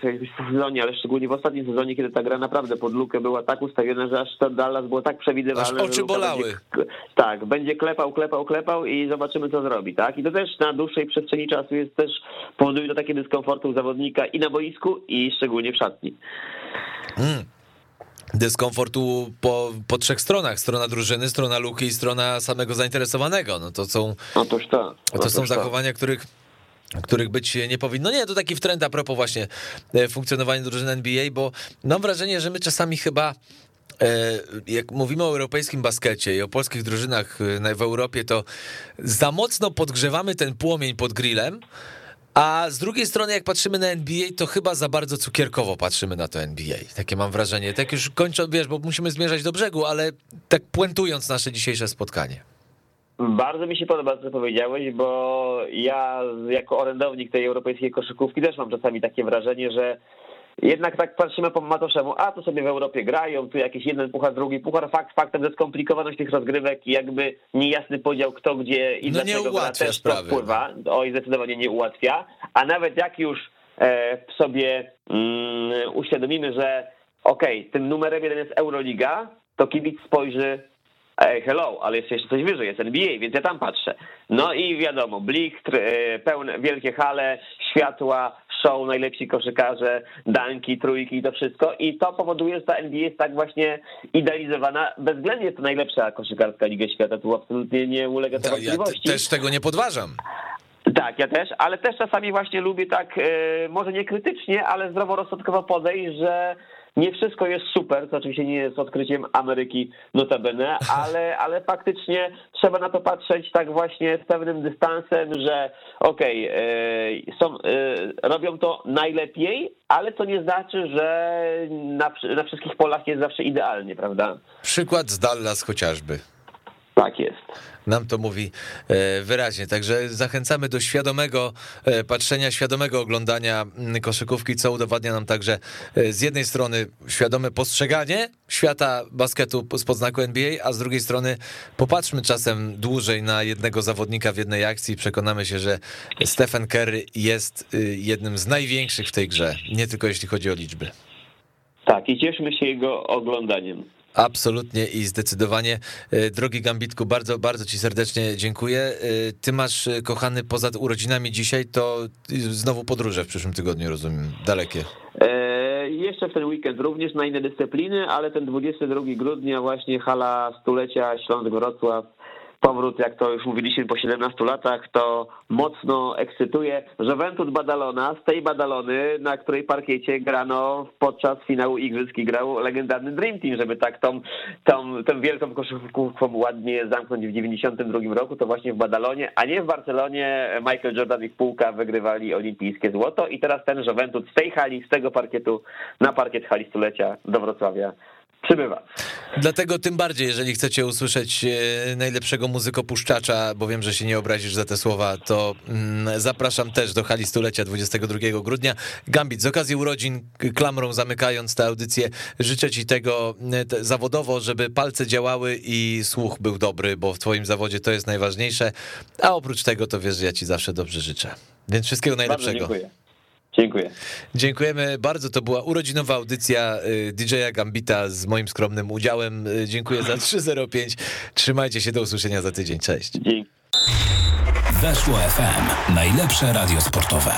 sezonie, ale szczególnie w ostatnim sezonie, kiedy ta gra naprawdę pod lukę była tak ustawiona, że aż to Dallas było tak przewidywalne. Aż oczy bolały. Będzie, tak, będzie klepał, klepał, klepał i zobaczymy, co zrobi, tak? I to też na dłuższej przestrzeni czasu jest też, powoduje to takie dyskomfortu zawodnika i na boisku, i szczególnie w szatni. Hmm dyskomfortu po, po trzech stronach. Strona drużyny, strona Luki i strona samego zainteresowanego. No to są, Otóż to. to są zachowania, których których być nie powinno. Nie, to taki trend a propos właśnie e, funkcjonowania drużyny NBA, bo mam wrażenie, że my czasami chyba e, jak mówimy o europejskim baskecie i o polskich drużynach e, w Europie, to za mocno podgrzewamy ten płomień pod grillem, a z drugiej strony, jak patrzymy na NBA, to chyba za bardzo cukierkowo patrzymy na to NBA. Takie mam wrażenie. Tak już kończąc, wiesz, bo musimy zmierzać do brzegu, ale tak puentując nasze dzisiejsze spotkanie. Bardzo mi się podoba, co powiedziałeś, bo ja jako orędownik tej europejskiej koszykówki też mam czasami takie wrażenie, że jednak tak patrzymy po matoszemu, a to sobie w Europie grają, tu jakiś jeden puchar, drugi puchar, fakt faktem, że skomplikowaność tych rozgrywek i jakby niejasny podział kto gdzie i no dlaczego gra też sprawy. to wpływa, oj zdecydowanie nie ułatwia, a nawet jak już e, sobie mm, uświadomimy, że okej, okay, tym numerem jeden jest Euroliga, to kibic spojrzy Ej, hello, ale jest jeszcze coś wyżej, jest NBA, więc ja tam patrzę. No i wiadomo, blichtr, e, pełne, wielkie hale, światła, show, najlepsi koszykarze, danki, trójki i to wszystko. I to powoduje, że ta NBA jest tak właśnie idealizowana. Bezwzględnie jest to najlepsza koszykarska Liga Świata, tu absolutnie nie ulega to wątpliwości. Ja też tego nie podważam. Tak, ja też, ale też czasami właśnie lubię tak, e, może nie krytycznie, ale zdroworozsądkowo podejść, że nie wszystko jest super, to oczywiście nie jest odkryciem Ameryki notabene, [laughs] ale, ale faktycznie trzeba na to patrzeć tak właśnie z pewnym dystansem, że okej, okay, są, robią to najlepiej, ale to nie znaczy, że na, na wszystkich polach jest zawsze idealnie, prawda? Przykład z Dallas chociażby. Tak jest. Nam to mówi e, wyraźnie. Także zachęcamy do świadomego e, patrzenia, świadomego oglądania mm, koszykówki, co udowadnia nam także e, z jednej strony świadome postrzeganie świata basketu z podznaku NBA, a z drugiej strony popatrzmy czasem dłużej na jednego zawodnika w jednej akcji i przekonamy się, że Stephen Curry jest jednym z największych w tej grze, nie tylko jeśli chodzi o liczby. Tak, i cieszmy się jego oglądaniem. Absolutnie i zdecydowanie. E, drogi Gambitku, bardzo, bardzo Ci serdecznie dziękuję. E, ty masz, e, kochany, poza urodzinami dzisiaj, to znowu podróże w przyszłym tygodniu, rozumiem, dalekie. E, jeszcze w ten weekend również na inne dyscypliny, ale ten 22 grudnia właśnie hala stulecia Śląsk-Wrocław powrót, jak to już mówiliśmy po 17 latach, to mocno ekscytuje. Juventus Badalona, z tej Badalony, na której parkiecie grano podczas finału Igrzysk grał legendarny Dream Team, żeby tak tą, tą, tą wielką koszykówką ładnie zamknąć w 92 roku, to właśnie w Badalonie, a nie w Barcelonie. Michael Jordan i Półka wygrywali olimpijskie złoto. I teraz ten Juventus z tej hali, z tego parkietu na parkiet hali stulecia do Wrocławia przybywa. Dlatego tym bardziej, jeżeli chcecie usłyszeć e, najlepszego muzykopuszczacza, bo wiem, że się nie obrazisz za te słowa, to mm, zapraszam też do hali stulecia 22 grudnia. Gambit, z okazji urodzin, klamrą zamykając tę audycję, życzę ci tego e, zawodowo, żeby palce działały i słuch był dobry, bo w twoim zawodzie to jest najważniejsze, a oprócz tego to wiesz, że ja ci zawsze dobrze życzę. Więc wszystkiego najlepszego. Bardzo dziękuję. Dziękuję. Dziękujemy bardzo. To była urodzinowa audycja y, DJ-a Gambita z moim skromnym udziałem. Y, dziękuję za 305. Trzymajcie się, do usłyszenia za tydzień. Cześć. Dzięki. Weszło FM. Najlepsze radio sportowe.